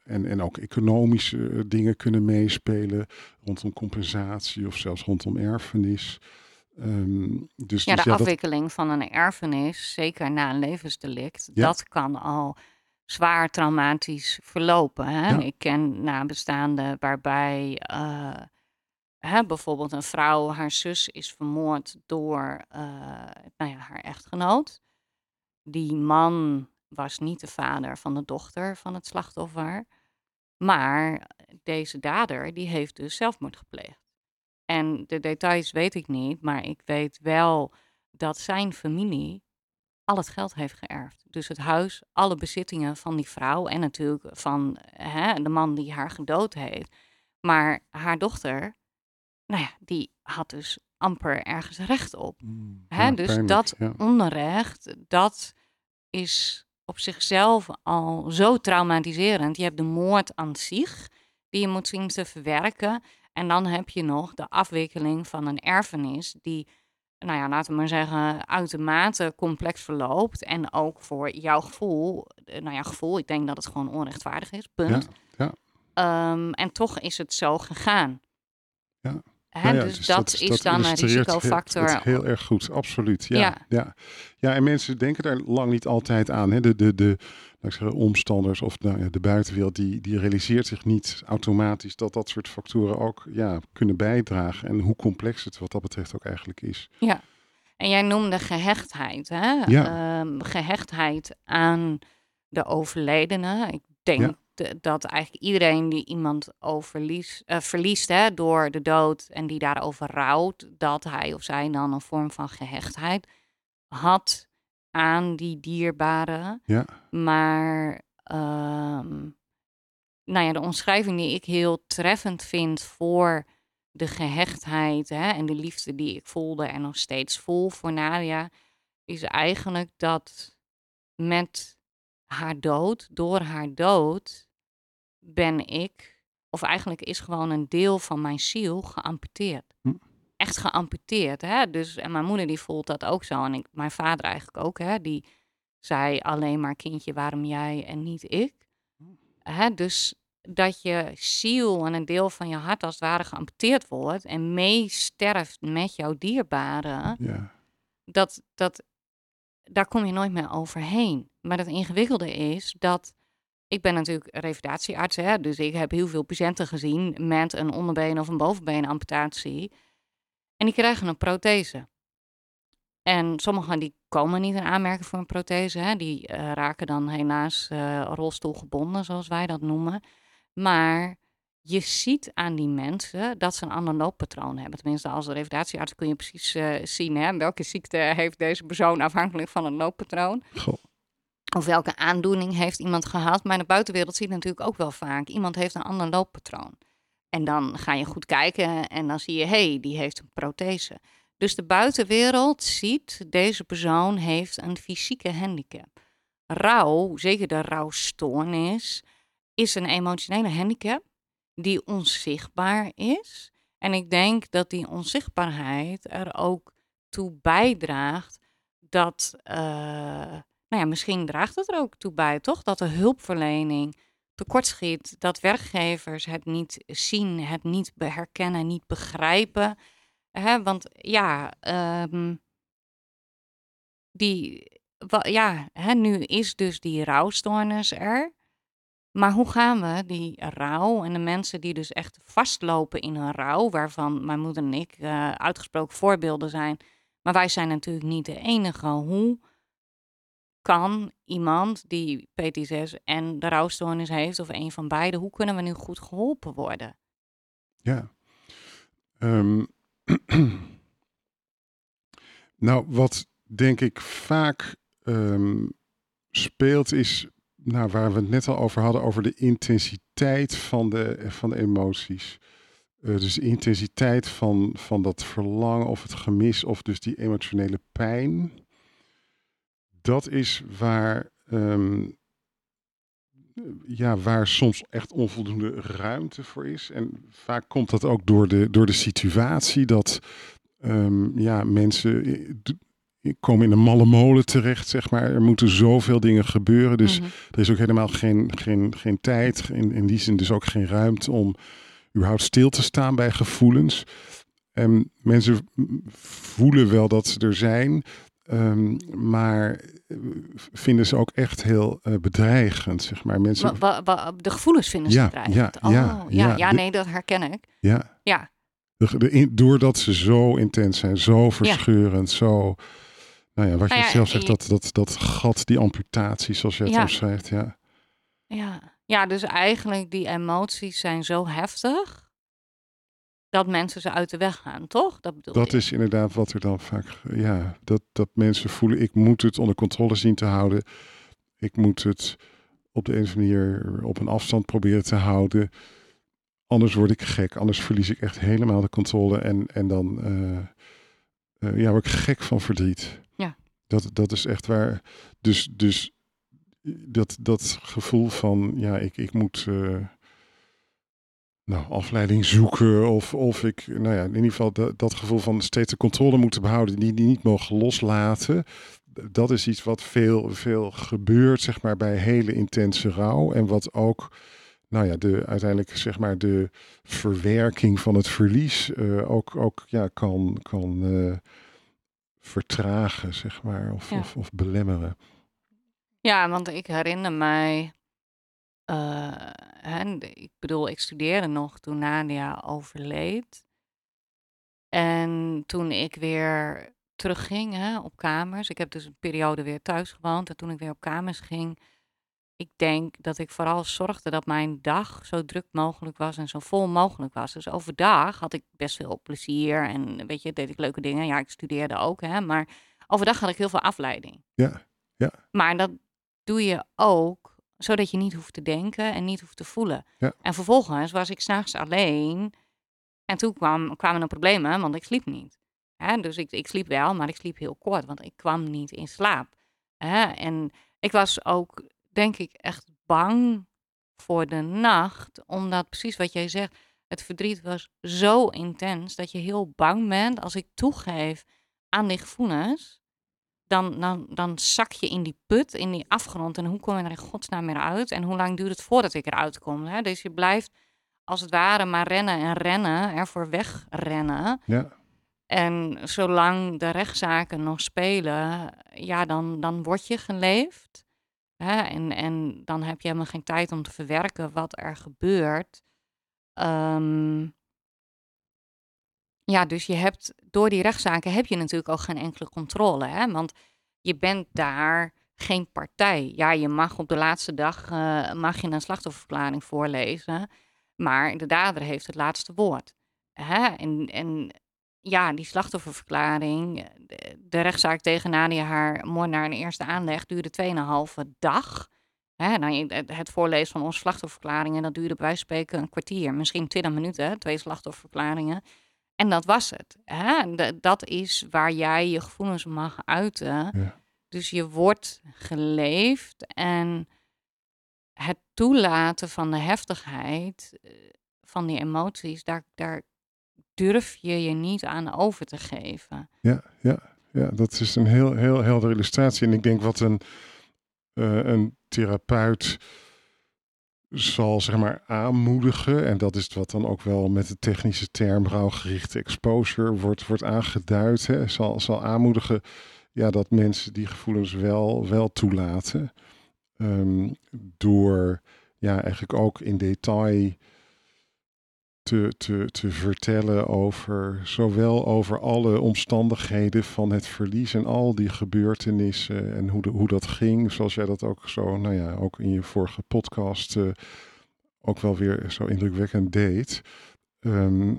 en, en ook economische eh, dingen kunnen meespelen rondom compensatie of zelfs rondom erfenis. Ehm, dus, Ja, dus de ja, dat, afwikkeling van een erfenis, zeker na een levensdelict, Ja. dat kan al zwaar traumatisch verlopen. Hè? Ja. Ik ken nabestaanden waarbij eh, hè, bijvoorbeeld een vrouw, haar zus is vermoord door eh, nou ja, haar echtgenoot. Die man was niet de vader van de dochter van het slachtoffer. Maar deze dader, die heeft dus zelfmoord gepleegd. En de details weet ik niet, maar ik weet wel dat zijn familie al het geld heeft geërfd. Dus het huis, alle bezittingen van die vrouw en natuurlijk van hè, de man die haar gedood heeft. Maar haar dochter, nou ja, die had dus amper ergens recht op. Mm, Hè? ja, dus pijnlijk, dat ja. onrecht, dat is op zichzelf al zo traumatiserend. Je hebt de moord aan zich, die je moet zien te verwerken. En dan heb je nog de afwikkeling van een erfenis, die, nou ja, laten we maar zeggen, uitermate complex verloopt. En ook voor jouw gevoel, eh, nou ja, gevoel, ik denk dat het gewoon onrechtvaardig is, punt. ja. Ehm, en toch is het zo gegaan. Ja. Hè, Nou ja, dus, dat, is dan een risicofactor. Het heel erg goed, absoluut. Ja, ja. Ja. Ja. en mensen denken daar lang niet altijd aan. Hè. De, de, de ik zeggen, omstanders of nou, ja, de buitenwereld, die, die realiseert zich niet automatisch dat dat soort factoren ook ja, kunnen bijdragen. En hoe complex het wat dat betreft ook eigenlijk is. Ja, en jij noemde gehechtheid, hè? Ja. Ehm, gehechtheid aan de overledene. Ik denk Ja. de- dat eigenlijk iedereen die iemand overlies, eh, verliest hè, door de dood en die daarover rouwt, dat hij of zij dan een vorm van gehechtheid had aan die dierbare. Ja, Maar ehm, nou ja, de omschrijving die ik heel treffend vind voor de gehechtheid hè, en de liefde die ik voelde en nog steeds voel voor Nadia, is eigenlijk dat met haar dood, door haar dood, ben ik, of eigenlijk is gewoon een deel van mijn ziel geamputeerd. Echt geamputeerd. Hè? Dus, en mijn moeder die voelt dat ook zo. En ik, mijn vader eigenlijk ook. Hè? Die zei alleen maar kindje, waarom jij en niet ik? Hè? Dus dat je ziel en een deel van je hart als het ware geamputeerd wordt en meesterft met jouw dierbaren ja, dat, dat, daar kom je nooit meer overheen. Maar het ingewikkelde is dat. Ik ben natuurlijk revalidatiearts, hè, dus ik heb heel veel patiënten gezien met een onderbeen of een bovenbeenamputatie. En die krijgen een prothese. En sommigen die komen niet in aanmerking voor een prothese. Hè. Die eh, raken dan helaas eh, rolstoelgebonden, zoals wij dat noemen. Maar je ziet aan die mensen dat ze een ander looppatroon hebben. Tenminste, als revalidatiearts kun je precies eh, zien hè, welke ziekte heeft deze persoon afhankelijk van een looppatroon. goh, Of welke aandoening heeft iemand gehad. Maar in de buitenwereld zie je natuurlijk ook wel vaak. Iemand heeft een ander looppatroon. En dan ga je goed kijken en dan zie je, hé, hey, die heeft een prothese. Dus de buitenwereld ziet, deze persoon heeft een fysieke handicap. Rouw, zeker de rouwstoornis, is een emotionele handicap die onzichtbaar is. En ik denk dat die onzichtbaarheid er ook toe bijdraagt dat, eh, nou ja, misschien draagt het er ook toe bij, toch? Dat de hulpverlening tekortschiet, dat werkgevers het niet zien, het niet herkennen, niet begrijpen. Hè? Want ja, ehm, die, ja hè, nu is dus die rouwstoornis er. Maar hoe gaan we die rouw en de mensen die dus echt vastlopen in hun rouw, waarvan mijn moeder en ik eh, uitgesproken voorbeelden zijn, maar wij zijn natuurlijk niet de enige. Hoe kan iemand die PTSS en de rouwstoornis heeft, of een van beide, hoe kunnen we nu goed geholpen worden? ja. Ehm, nou, wat denk ik vaak ehm, speelt is, nou, waar we het net al over hadden, over de intensiteit van de, van de emoties. Eh, dus de intensiteit van, van dat verlangen of het gemis of dus die emotionele pijn. Dat is waar, ehm, ja, waar soms echt onvoldoende ruimte voor is. En vaak komt dat ook door de, door de situatie dat ehm, ja, mensen i- d- komen in een malle molen terecht, zeg maar. Er moeten zoveel dingen gebeuren. Dus Mhm. er is ook helemaal geen, geen, geen tijd, in, in die zin dus ook geen ruimte om überhaupt stil te staan bij gevoelens. En mensen voelen wel dat ze er zijn, ehm, maar eh, vinden ze ook echt heel eh, bedreigend, zeg maar. Mensen, de gevoelens vinden ze Ja, bedreigend. ja, oh, ja, ja, ja. ja, nee, dat herken ik. ja, Ja, de, de, in- doordat ze zo intens zijn, zo verscheurend, zo... Nou ja, wat Nou je zelf zegt, dat, dat, dat gat, die amputatie, zoals je het omschrijft, ja. ja. ja, dus eigenlijk die emoties zijn zo heftig dat mensen ze uit de weg gaan, toch? Dat bedoel Dat je? is inderdaad wat er dan vaak, ja, dat, dat mensen voelen, ik moet het onder controle zien te houden. Ik moet het op de een of andere manier op een afstand proberen te houden. Anders word ik gek, anders verlies ik echt helemaal de controle en, en dan eh, eh, ja, word ik gek van verdriet. Ja. Dat, dat is echt waar. Dus, dus dat, dat gevoel van, ja, ik, ik moet eh, nou, afleiding zoeken. Of, of ik, nou ja, in ieder geval dat, dat gevoel van steeds de controle moeten behouden, die, die niet mogen loslaten. Dat is iets wat veel, veel gebeurt, zeg maar, bij hele intense rouw. En wat ook, nou ja, de, uiteindelijk, zeg maar, de verwerking van het verlies eh, ook, ook ja, kan, kan eh, vertragen, zeg maar, of, Ja. of, of belemmeren. Ja, want ik herinner mij. Eh, hè, ik bedoel, ik studeerde nog toen Nadia overleed. En toen ik weer terugging hè, op kamers. Ik heb dus een periode weer thuis gewoond. En toen ik weer op kamers ging. Ik denk dat ik vooral zorgde dat mijn dag zo druk mogelijk was en zo vol mogelijk was. Dus overdag had ik best veel plezier en weet je, deed ik leuke dingen. Ja, ik studeerde ook, hè, maar overdag had ik heel veel afleiding. Ja, ja. Maar dat doe je ook zodat je niet hoeft te denken en niet hoeft te voelen. Ja. En vervolgens was ik s'nachts alleen en toen kwam, kwamen er problemen, want ik sliep niet. Dus ik, ik sliep wel, maar ik sliep heel kort, want ik kwam niet in slaap. En ik was ook, denk ik, echt bang voor de nacht, omdat precies wat jij zegt, het verdriet was zo intens dat je heel bang bent als ik toegeef aan die gevoelens dan, dan, dan zak je in die put, in die afgrond. En hoe kom je er in godsnaam weer uit? En hoe lang duurt het voordat ik eruit kom? Hè? Dus je blijft als het ware maar rennen en rennen, ervoor wegrennen. Ja, En zolang de rechtszaken nog spelen, ja, dan, dan word je geleefd. Hè? En, en dan heb je helemaal geen tijd om te verwerken wat er gebeurt. Ehm, ja, dus je hebt door die rechtszaken heb je natuurlijk ook geen enkele controle. Hè? Want je bent daar geen partij. Ja, je mag op de laatste dag eh, mag je een slachtofferverklaring voorlezen. Maar de dader heeft het laatste woord. Hè? En, en ja, die slachtofferverklaring, de, de rechtszaak tegen Nadia, haar naar een eerste aanleg, duurde 2,5 dag. Hè, nou, het voorlezen van onze slachtofferverklaringen, dat duurde bij wijze van spreken een kwartier, misschien 20 minuten, twee slachtofferverklaringen. En dat was het. Hè? Dat is waar jij je gevoelens mag uiten. Ja. Dus je wordt geleefd en het toelaten van de heftigheid eh, van die emoties, daar, daar durf je je niet aan over te geven. Ja, ja, ja, dat is een heel, heel heldere illustratie. En ik denk wat een, eh, een therapeut zal zeg maar aanmoedigen, en dat is wat dan ook wel met de technische term rouwgerichte exposure wordt, wordt aangeduid, hè, zal, zal aanmoedigen ja, dat mensen die gevoelens wel, wel toelaten. Ehm, door ja, eigenlijk ook in detail te, te, te vertellen over zowel over alle omstandigheden van het verlies en al die gebeurtenissen en hoe, de, hoe dat ging, zoals jij dat ook zo, nou ja, ook in je vorige podcast eh, ook wel weer zo indrukwekkend deed. Ehm,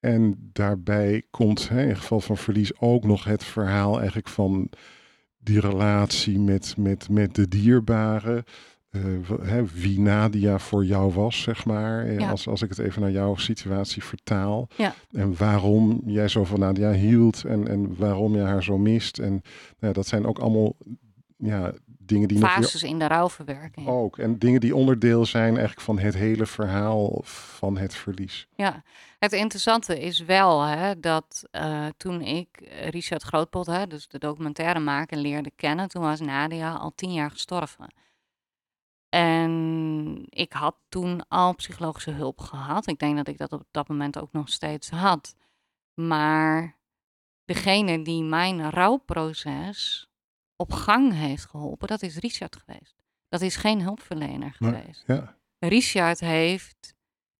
en daarbij komt in geval van verlies ook nog het verhaal eigenlijk van die relatie met, met, met de dierbare. Eh, wie Nadia voor jou was, zeg maar. Eh, Ja. Als, als ik het even naar jouw situatie vertaal. Ja. En waarom jij zo van Nadia hield en, en waarom je haar zo mist. En nou ja, dat zijn ook allemaal ja, dingen die Fases nog... in de rouwverwerking. Ook. En dingen die onderdeel zijn eigenlijk van het hele verhaal van het verlies. Ja, het interessante is wel hè, dat uh, toen ik Richard Grootpot, hè, dus de documentaire maken, leerde kennen, toen was Nadia al tien jaar gestorven. En ik had toen al psychologische hulp gehad. Ik denk dat ik dat op dat moment ook nog steeds had. Maar degene die mijn rouwproces op gang heeft geholpen, dat is Richard geweest. Dat is geen hulpverlener geweest. ja. Richard heeft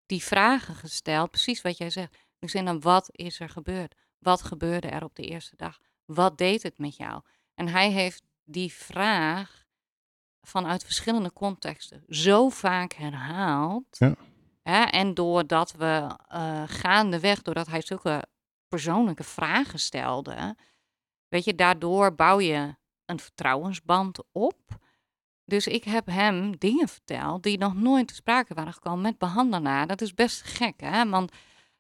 die vragen gesteld, precies wat jij zegt. dan wat is er gebeurd? Wat gebeurde er op de eerste dag? Wat deed het met jou? En hij heeft die vraag vanuit verschillende contexten zo vaak herhaald. Ja. Hè, en doordat we uh, gaandeweg, doordat hij zulke persoonlijke vragen stelde, weet je, daardoor bouw je een vertrouwensband op. Dus ik heb hem dingen verteld die nog nooit te sprake waren gekomen met behandelaar. Dat is best gek, hè? Want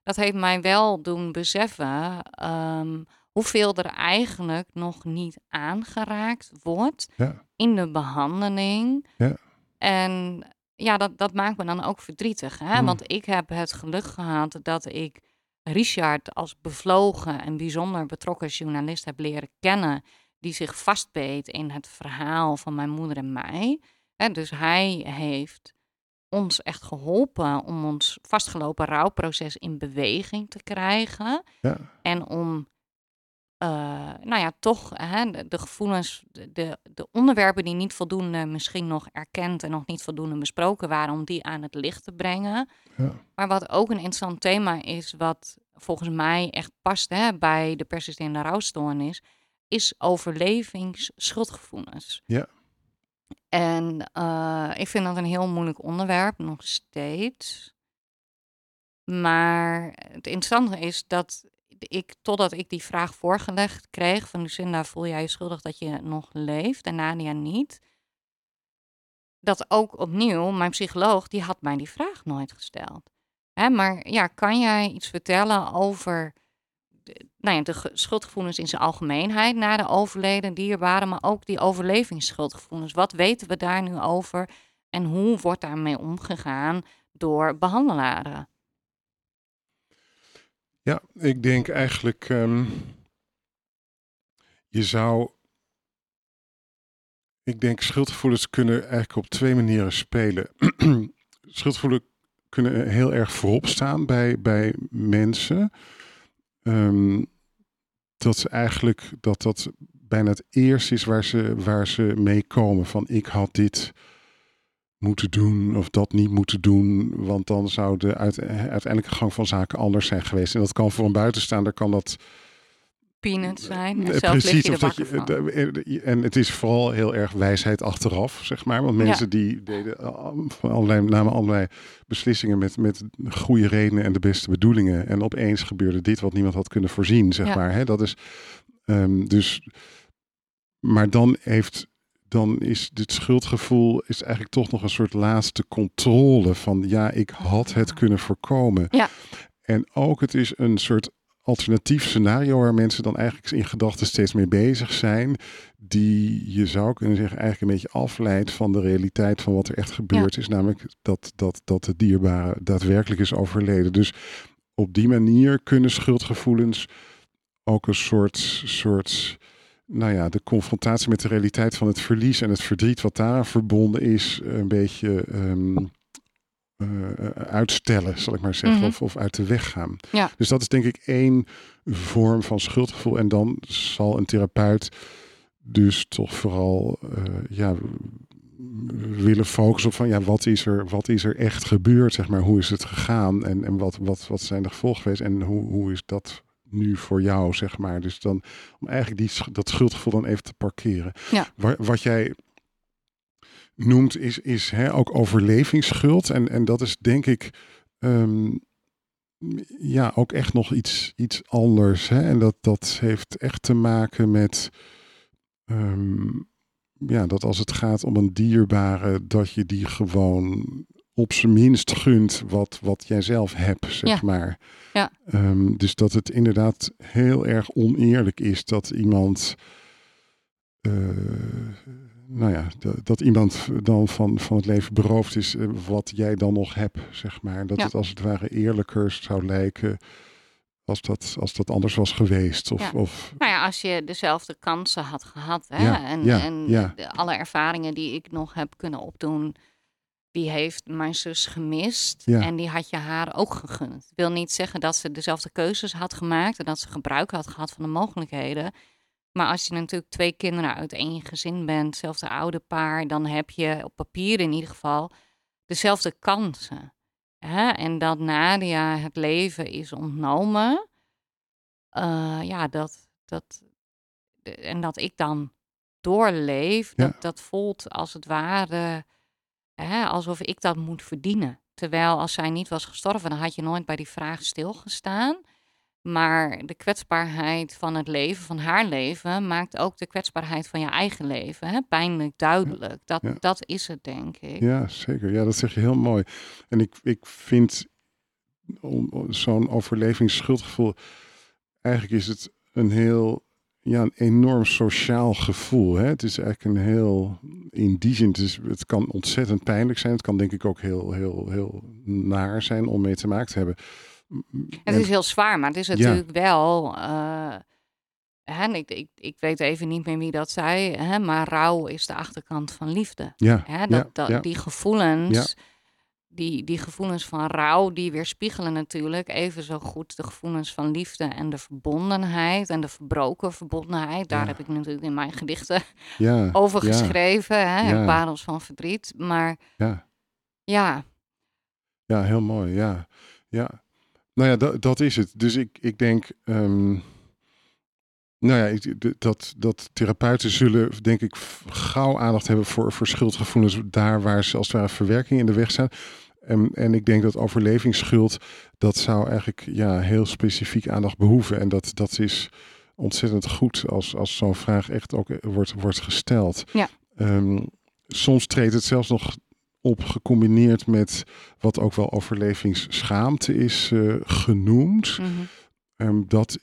dat heeft mij wel doen beseffen um, hoeveel er eigenlijk nog niet aangeraakt wordt in de behandeling. Ja. En ja, dat, dat maakt me dan ook verdrietig. Hè? Hmm. Want ik heb het geluk gehad dat ik Richard als bevlogen en bijzonder betrokken journalist heb leren kennen. Die zich vastbeet in het verhaal van mijn moeder en mij. En dus hij heeft ons echt geholpen om ons vastgelopen rouwproces in beweging te krijgen. Ja. En om uh, nou ja, toch hè, de, gevoelens, de, de onderwerpen die niet voldoende misschien nog erkend en nog niet voldoende besproken waren, om die aan het licht te brengen. Ja. Maar wat ook een interessant thema is, wat volgens mij echt past hè, bij de persistente rouwstoornis, is overlevingsschuldgevoelens. Ja. En uh, ik vind dat een heel moeilijk onderwerp, nog steeds. Maar het interessante is dat ik, totdat ik die vraag voorgelegd kreeg van Lucinda, voel jij je schuldig dat je nog leeft en Nadia niet? Dat ook opnieuw, mijn psycholoog, die had mij die vraag nooit gesteld. Hè, maar ja, kan jij iets vertellen over de, nou ja, de schuldgevoelens in zijn algemeenheid na de overleden dierbaren, maar ook die overlevingsschuldgevoelens? Wat weten we daar nu over en hoe wordt daarmee omgegaan door behandelaren? Ja, ik denk eigenlijk, um, je zou, ik denk schuldgevoelens kunnen eigenlijk op twee manieren spelen. schuldgevoelens kunnen heel erg voorop staan bij, bij mensen. Um, dat ze eigenlijk, dat dat bijna het eerste is waar ze, waar ze mee komen. Van ik had dit moeten doen of dat niet moeten doen. Want dan zou de uiteindelijke gang van zaken anders zijn geweest. En dat kan voor een buitenstaander kan dat. Peanuts zijn. En precies. Of dat je, en het is vooral heel erg wijsheid achteraf, zeg maar. Want mensen die deden allerlei, namen allerlei beslissingen met, met goede redenen en de beste bedoelingen. En opeens gebeurde dit wat niemand had kunnen voorzien, zeg maar. Hè? Dat is um, dus. Maar dan heeft dan is dit schuldgevoel is eigenlijk toch nog een soort laatste controle van ja, ik had het kunnen voorkomen. Ja. En ook het is een soort alternatief scenario waar mensen dan eigenlijk in gedachten steeds mee bezig zijn, die je zou kunnen zeggen eigenlijk een beetje afleidt van de realiteit van wat er echt gebeurd is, namelijk dat, dat, dat de dierbare daadwerkelijk is overleden. Dus op die manier kunnen schuldgevoelens ook een soort, soort nou ja, de confrontatie met de realiteit van het verlies en het verdriet wat daar verbonden is, een beetje ehm, eh, uitstellen, zal ik maar zeggen, mhm. of, of uit de weg gaan. Ja. Dus dat is denk ik één vorm van schuldgevoel. En dan zal een therapeut dus toch vooral uh, ja, willen focussen op van ja, wat is er, wat is er echt gebeurd, zeg maar, hoe is het gegaan en, en wat, wat, wat zijn de gevolgen geweest en hoe, hoe is dat nu voor jou, zeg maar. Dus dan om eigenlijk die, dat schuldgevoel dan even te parkeren. Ja. Wat jij noemt is, is hè, ook overlevingsschuld. En, en dat is denk ik ehm, ja, ook echt nog iets, iets anders. Hè? En dat, dat heeft echt te maken met ehm, ja, dat als het gaat om een dierbare, dat je die gewoon op zijn minst gunt wat, wat jij zelf hebt, zeg maar. Ja. Um, dus dat het inderdaad heel erg oneerlijk is dat iemand uh, nou ja, dat, iemand dan van, van het leven beroofd is eh, wat jij dan nog hebt, zeg maar. Dat Ja. het als het ware eerlijker zou lijken als dat, als dat anders was geweest. Of, Ja. of Nou ja, als je dezelfde kansen had gehad. Hè? Ja, en en alle ervaringen die ik nog heb kunnen opdoen, die heeft mijn zus gemist. Ja. En die had je haar ook gegund. Ik wil niet zeggen dat ze dezelfde keuzes had gemaakt en dat ze gebruik had gehad van de mogelijkheden. Maar als je natuurlijk twee kinderen uit één gezin bent, hetzelfde oude paar, dan heb je op papier in ieder geval dezelfde kansen. Hè? En dat Nadia het leven is ontnomen, eh, ja, dat, dat, en dat ik dan doorleef, Ja. dat, dat voelt als het ware hè, alsof ik dat moet verdienen. Terwijl als zij niet was gestorven, dan had je nooit bij die vraag stilgestaan. Maar de kwetsbaarheid van het leven, van haar leven, maakt ook de kwetsbaarheid van je eigen leven hè? pijnlijk duidelijk. Dat, ja. dat is het, denk ik. Ja, zeker. Ja, dat zeg je heel mooi. En ik, ik vind zo'n overlevingsschuldgevoel, eigenlijk is het een heel, ja, een enorm sociaal gevoel. Hè? Het is eigenlijk een heel, in die zin, het, is, het kan ontzettend pijnlijk zijn. Het kan denk ik ook heel, heel, heel naar zijn om mee te maken te hebben. Het En- is heel zwaar, maar het is natuurlijk wel. hè, en ik, ik, ik weet even niet meer wie dat zei, hè, maar rouw is de achterkant van liefde. ja, Hè, dat, ja, dat, ja. Die gevoelens, die, die gevoelens van rouw, die weerspiegelen natuurlijk even zo goed de gevoelens van liefde en de verbondenheid en de verbroken verbondenheid. Daar Ja. heb ik natuurlijk in mijn gedichten ja, over ja, geschreven, hè, Ja. parels van verdriet. Maar ja. ja, Ja, heel mooi. Ja, ja. Nou ja, dat, dat is het. Dus ik, ik denk, ehm, nou ja, ik- dat, dat therapeuten zullen, denk ik, gauw aandacht hebben voor, voor schuldgevoelens daar waar ze als het ware verwerking in de weg zijn. En, en ik denk dat overlevingsschuld, dat zou eigenlijk ja, heel specifiek aandacht behoeven. En dat, dat is ontzettend goed als, als zo'n vraag echt ook wordt, wordt gesteld. Ja. Ehm, soms treedt het zelfs nog op gecombineerd met wat ook wel overlevingsschaamte is eh, genoemd. mhm. Ehm, dat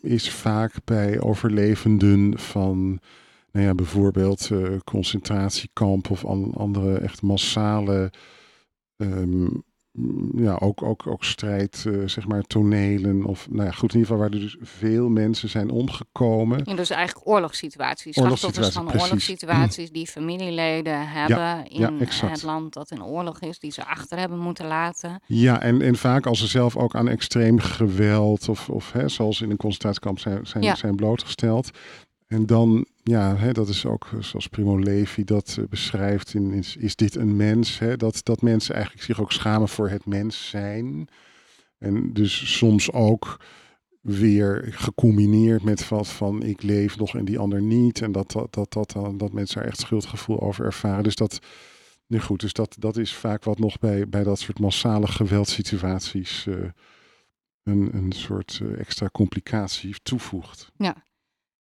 is vaak bij overlevenden van, nou ja, bijvoorbeeld eh, concentratiekamp of an- andere echt massale, ehm, ja, ook, ook, ook strijd, eh, zeg maar, tonelen. Of, nou ja, goed, in ieder geval waar er dus veel mensen zijn omgekomen. Ja, dus eigenlijk oorlogssituaties. Slachtoffers van Oorlogssituaties, precies. oorlogssituaties die familieleden hebben in ja, exact. het land dat in oorlog is, die ze achter hebben moeten laten. Ja, en, en vaak als ze zelf ook aan extreem geweld of, of hè, zoals in een concentratiekamp zijn, zijn, zijn blootgesteld. En dan, ja, hè, dat is ook eh, zoals Primo Levi dat eh, beschrijft in is, is dit een mens? Hè? Dat, dat mensen eigenlijk zich ook schamen voor het mens zijn. En dus soms ook weer gecombineerd met wat van ik leef nog en die ander niet. En dat, dat, dat, dat, dan- dat mensen er echt schuldgevoel over ervaren. Dus dat, nu goed, dus dat, dat is vaak wat nog bij, bij dat soort massale geweldsituaties eh, een, een soort eh, extra complicatie toevoegt.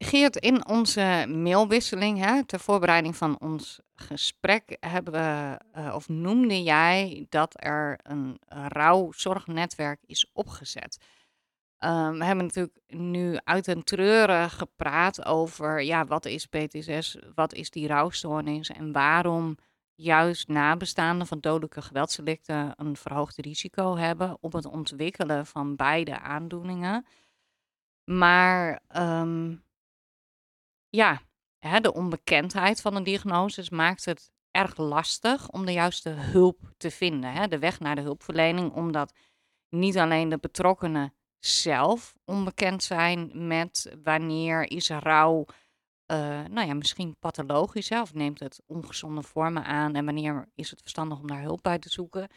Geert, in onze mailwisseling hè, ter voorbereiding van ons gesprek hebben we, eh, of noemde jij dat er een rouwzorgnetwerk is opgezet. Ehm, we hebben natuurlijk nu uit een treuren gepraat over ja, wat is PTSS, wat is die rouwstoornis en waarom juist nabestaanden van dodelijke geweldsdelicten een verhoogd risico hebben op het ontwikkelen van beide aandoeningen. Maar ehm, ja, hè, de onbekendheid van de diagnoses maakt het erg lastig om de juiste hulp te vinden. Hè? De weg naar de hulpverlening, omdat niet alleen de betrokkenen zelf onbekend zijn met wanneer is rouw, eh, nou ja, misschien pathologisch hè, of neemt het ongezonde vormen aan en wanneer is het verstandig om daar hulp bij te zoeken.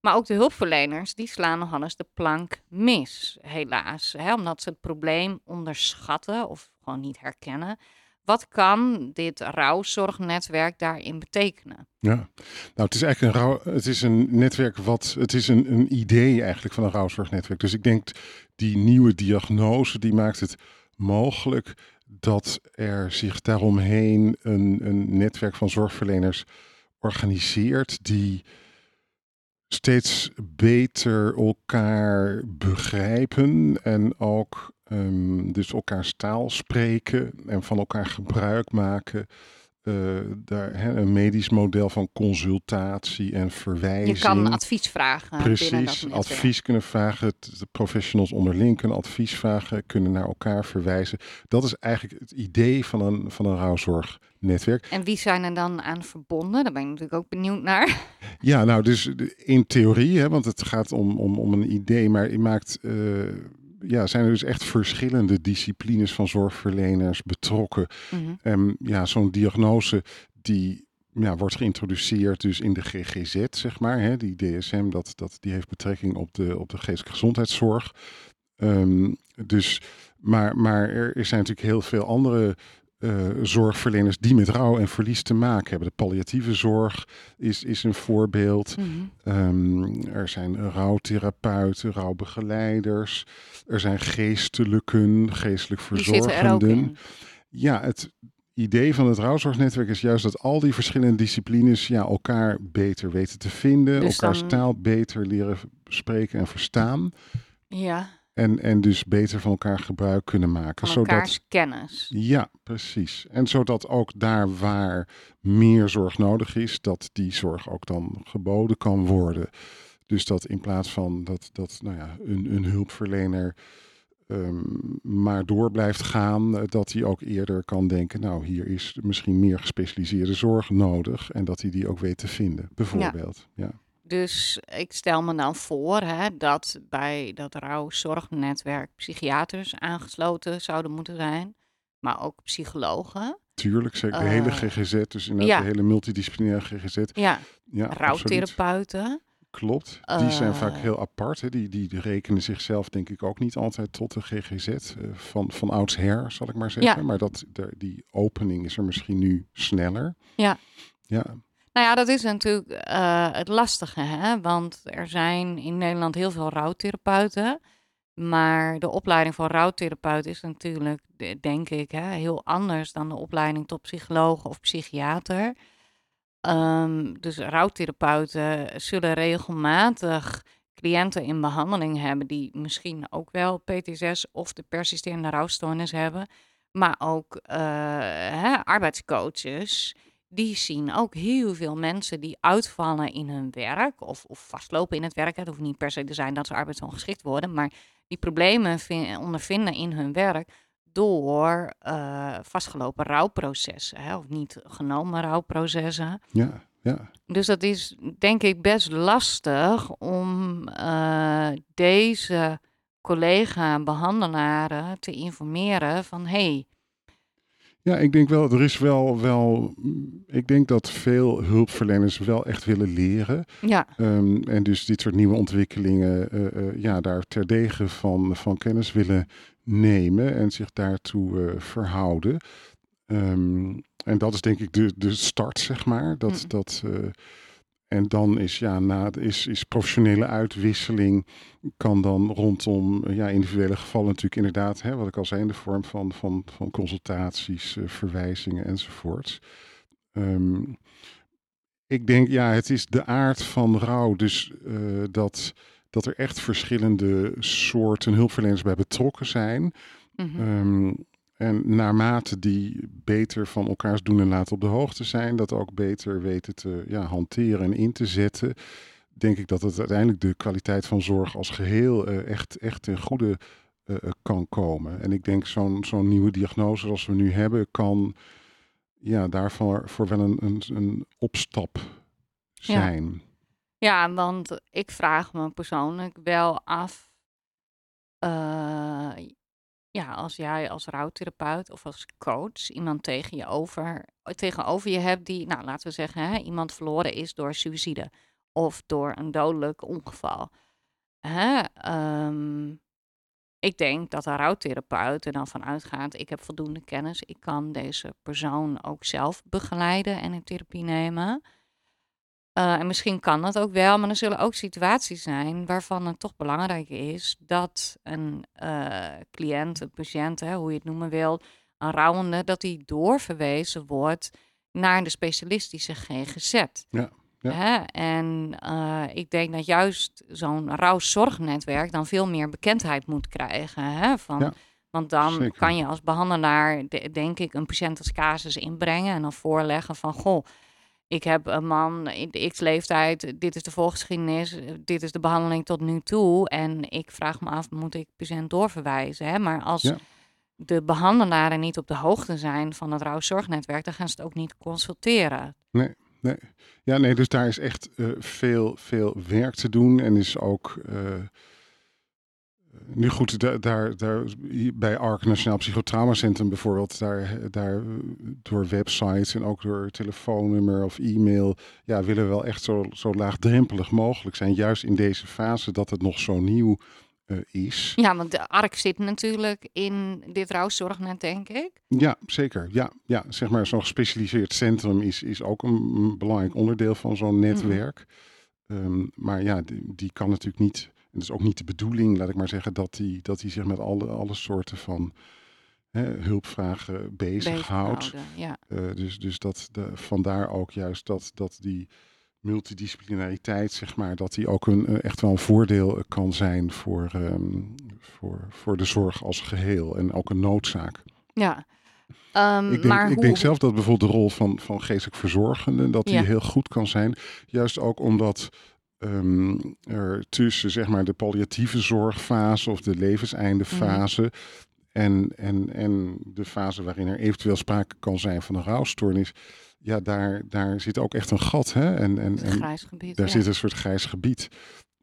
Maar ook de hulpverleners, die slaan nogal eens de plank mis, helaas. Hè, omdat ze het probleem onderschatten of gewoon niet herkennen. Wat kan dit rouwzorgnetwerk daarin betekenen? Ja, nou het is eigenlijk een, rouw, het is een netwerk wat, het is een, een idee eigenlijk van een rouwzorgnetwerk. Dus ik denk die nieuwe diagnose die maakt het mogelijk dat er zich daaromheen een, een netwerk van zorgverleners organiseert die steeds beter elkaar begrijpen en ook ehm, dus elkaars taal spreken en van elkaar gebruik maken uh, daar, hè, een medisch model van consultatie en verwijzing. Je kan advies vragen. Precies, advies kunnen vragen. De professionals onderling kunnen advies vragen, kunnen naar elkaar verwijzen. Dat is eigenlijk het idee van een, van een rouwzorgnetwerk. En wie zijn er dan aan verbonden? Daar ben ik natuurlijk ook benieuwd naar. Ja, nou, dus in theorie, hè, want het gaat om, om, om een idee, maar je maakt. Uh, ja, zijn er dus echt verschillende disciplines van zorgverleners betrokken. Mm ja, zo'n diagnose die ja, wordt geïntroduceerd dus in de GGZ, zeg maar. Hè, die DSM, dat, dat, die heeft betrekking op de, op de geestelijke gezondheidszorg. Um, dus, maar, maar er zijn natuurlijk heel veel andere uh, zorgverleners die met rouw en verlies te maken hebben. De palliatieve zorg is, is een voorbeeld. Mm -hmm. um, er zijn rouwtherapeuten, rouwbegeleiders. Er zijn geestelijken, geestelijk verzorgenden. Ja, het idee van het rouwzorgnetwerk is juist dat al die verschillende disciplines ja, elkaar beter weten te vinden, dus elkaars taal beter leren spreken en verstaan. Ja. En, en dus beter van elkaar gebruik kunnen maken. Van elkaars zodat, kennis. Ja, precies. En zodat ook daar waar meer zorg nodig is, dat die zorg ook dan geboden kan worden. Dus dat in plaats van dat, dat nou ja, een, een hulpverlener um, maar door blijft gaan, dat hij ook eerder kan denken, nou hier is misschien meer gespecialiseerde zorg nodig en dat hij die ook weet te vinden, bijvoorbeeld. ja. Dus ik stel me dan voor hè, dat bij dat rouwzorgnetwerk psychiaters aangesloten zouden moeten zijn, maar ook psychologen. Tuurlijk, zeker. De hele eh, GGZ, dus inderdaad ja. de hele multidisciplinaire GGZ. Ja, ja rouwtherapeuten. Klopt. Die zijn vaak eh. heel apart. Hè. Die, die rekenen zichzelf denk ik ook niet altijd tot de GGZ. Uh, eh, van, van oudsher, zal ik maar zeggen. Ja. Maar dat, de, die opening is er misschien nu sneller. Ja. Ja. Nou ja, dat is natuurlijk uh, het lastige, hè? want er zijn in Nederland heel veel rouwtherapeuten. Maar de opleiding voor rouwtherapeut is natuurlijk, denk ik, hè, heel anders dan de opleiding tot psycholoog of psychiater. Um, dus rouwtherapeuten zullen regelmatig cliënten in behandeling hebben die misschien ook wel PTSS of de persisterende rouwstoornis hebben. Maar ook uh, hè, arbeidscoaches die zien ook heel veel mensen die uitvallen in hun werk of, of vastlopen in het werk. Het hoeft niet per se te zijn dat ze arbeidsongeschikt worden, maar die problemen ondervinden in hun werk door uh, vastgelopen rouwprocessen, hè, of niet genomen rouwprocessen. Ja, ja. Dus dat is denk ik best lastig om uh, deze collega-behandelaren te informeren van hey, ja, ik denk wel, er is wel, wel, ik denk dat veel hulpverleners wel echt willen leren. Ja. Um, en dus dit soort nieuwe ontwikkelingen, uh, uh, ja, daar terdege van, van kennis willen nemen en zich daartoe uh, verhouden. Um, en dat is denk ik de, de start, zeg maar. Dat, mm. dat, en dan is, ja, na, is, is professionele uitwisseling kan dan rondom ja, individuele gevallen natuurlijk inderdaad, hè, wat ik al zei, in de vorm van, van, van consultaties, uh, verwijzingen enzovoorts. Um, ik denk, ja, het is de aard van rouw, dus uh, dat, dat er echt verschillende soorten hulpverleners bij betrokken zijn. Mm -hmm. um, en naarmate die beter van elkaars doen en laten op de hoogte zijn, dat ook beter weten te ja, hanteren en in te zetten, denk ik dat het uiteindelijk de kwaliteit van zorg als geheel uh, echt, echt ten goede uh, kan komen. En ik denk zo'n zo'n nieuwe diagnose zoals we nu hebben, kan ja, daarvoor voor wel een, een, een opstap zijn. Ja. ja, want ik vraag me persoonlijk wel af. Uh, ja, als jij als rouwtherapeut of als coach iemand tegen je over, tegenover je hebt die, nou laten we zeggen, hè, iemand verloren is door suïcide of door een dodelijk ongeval. Hè, um, ik denk dat een rouwtherapeut er dan van uitgaat, ik heb voldoende kennis, ik kan deze persoon ook zelf begeleiden en in therapie nemen. Uh, en misschien kan dat ook wel, maar er zullen ook situaties zijn waarvan het toch belangrijk is dat een uh, cliënt, een patiënt, hè, hoe je het noemen wil, een rouwende, dat die doorverwezen wordt naar de specialistische GGZ. Ja. Ja. Hè? En uh, ik denk dat juist zo'n rouwzorgnetwerk dan veel meer bekendheid moet krijgen. Hè? Van, ja. Want dan Zeker. kan je als behandelaar, de- denk ik, een patiënt als casus inbrengen en dan voorleggen van, goh, ik heb een man in de x-leeftijd, dit is de voorgeschiedenis, dit is de behandeling tot nu toe. En ik vraag me af, moet ik patiënt doorverwijzen? Hè? Maar als Ja. de behandelaren niet op de hoogte zijn van het rouwzorgnetwerk, dan gaan ze het ook niet consulteren. Ja, nee, dus daar is echt eh, veel, veel werk te doen. En is ook. eh, nu goed, da- daar, bij ARC Nationaal Psychotraumacentrum bijvoorbeeld, daar, daar door websites en ook door telefoonnummer of e-mail, ja, willen we wel echt zo, zo laagdrempelig mogelijk zijn. Juist in deze fase dat het nog zo nieuw eh, is. Ja, want de ARK zit natuurlijk in dit rouwzorgnet, denk ik. Ja, zeker. Ja, ja zeg maar, zo'n gespecialiseerd centrum is, is ook een, belangrijk onderdeel van zo'n netwerk. Ehm, maar ja, die, die kan natuurlijk niet. Het is ook niet de bedoeling, laat ik maar zeggen, dat die, dat die zich met alle, alle soorten van hè, hulpvragen bezighoudt. Ja. Eh, dus dus dat de, vandaar ook juist dat, dat die multidisciplinariteit, zeg maar, dat die ook een, eh, echt wel een voordeel eh, kan zijn voor, ehm, voor, voor de zorg als geheel. En ook een noodzaak. ja. Ehm, Ik denk, maar ik hoe, denk zelf dat bijvoorbeeld de rol van, van geestelijk verzorgende, dat die Ja. heel goed kan zijn. Juist ook omdat ehm, er tussen zeg maar, de palliatieve zorgfase of de levenseindefase en, en, en de fase waarin er eventueel sprake kan zijn van een rouwstoornis, ja, daar, daar zit ook echt een gat. Hè? En, en, en grijs gebied. daar ja. zit een soort grijs gebied.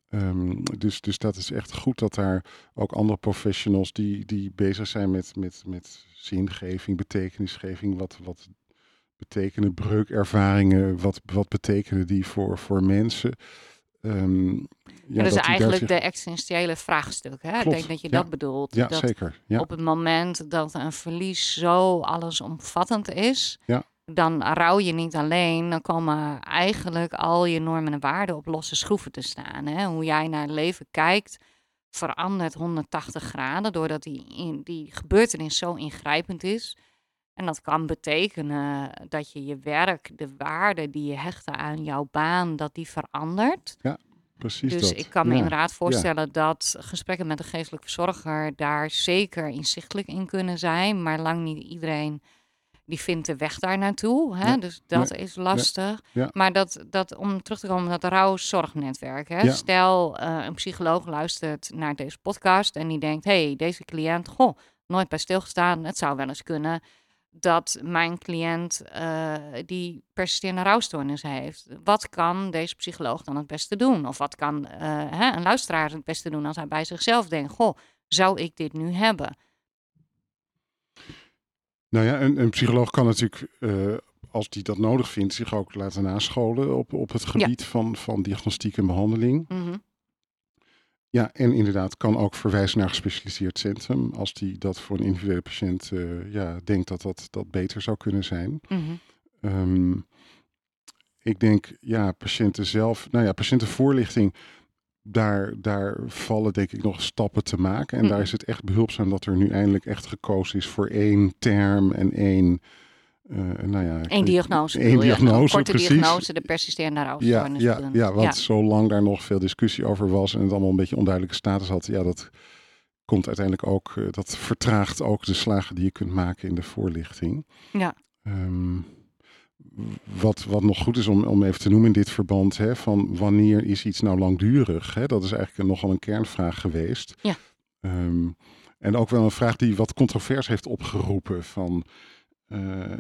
Ehm, dus, dus dat is echt goed dat daar ook andere professionals die, die bezig zijn met, met, met zingeving, betekenisgeving. Wat, wat betekenen breukervaringen? Wat, wat betekenen die voor, voor mensen? Ehm, ja, dat is eigenlijk zich- de existentiële vraagstuk. Hè? Ik denk dat je ja. dat bedoelt. Ja, dat zeker. Ja, op het moment dat een verlies zo allesomvattend is, dan rouw je niet alleen. Dan komen eigenlijk al je normen en waarden op losse schroeven te staan. Hè? Hoe jij naar het leven kijkt verandert 180 graden doordat die, in, die gebeurtenis zo ingrijpend is. En dat kan betekenen dat je je werk, de waarde die je hechtte aan jouw baan, dat die verandert. precies Dus dat. ik kan me Ja. inderdaad voorstellen dat gesprekken met een geestelijk verzorger daar zeker inzichtelijk in kunnen zijn. Maar lang niet iedereen die vindt de weg daar naartoe. Hè? Ja, Dus dat is lastig. ja. Maar dat, dat, om terug te komen op dat rouwzorgnetwerk. Hè? Ja. Stel, eh, een psycholoog luistert naar deze podcast en die denkt... hey, deze cliënt, goh, nooit bij stilgestaan. Het zou wel eens kunnen dat mijn cliënt eh, die persisterende rouwstoornis heeft. Wat kan deze psycholoog dan het beste doen? Of wat kan eh, hè, een luisteraar het beste doen als hij bij zichzelf denkt... goh, zou ik dit nu hebben? Nou ja, een, een psycholoog kan natuurlijk, eh, als die dat nodig vindt, zich ook laten nascholen op, op het gebied van, van diagnostiek en behandeling. Mhm. Ja, en inderdaad kan ook verwijzen naar een gespecialiseerd centrum. Als die dat voor een individuele patiënt eh, ja, denkt dat, dat dat beter zou kunnen zijn. Ehm, ik denk, ja, patiënten zelf, nou ja, patiëntenvoorlichting, daar, daar vallen denk ik nog stappen te maken. En daar Mhm. is het echt behulpzaam dat er nu eindelijk echt gekozen is voor één term en één, nou ja. Eén diagnose. Eén? Een diagnose, korte precies. diagnose, de persisterende Ja, rouwstoornis. ja, doen. ja, want zolang daar nog veel discussie over was en het allemaal een beetje onduidelijke status had, ja, dat komt uiteindelijk ook, eh, dat vertraagt ook de slagen die je kunt maken in de voorlichting. Ja. Ehm, wat, wat nog goed is om, om even te noemen in dit verband, hè, van wanneer is iets nou langdurig? Hè? Dat is eigenlijk nogal een kernvraag geweest. Ja. Ehm, en ook wel een vraag die wat controvers heeft opgeroepen van, eh,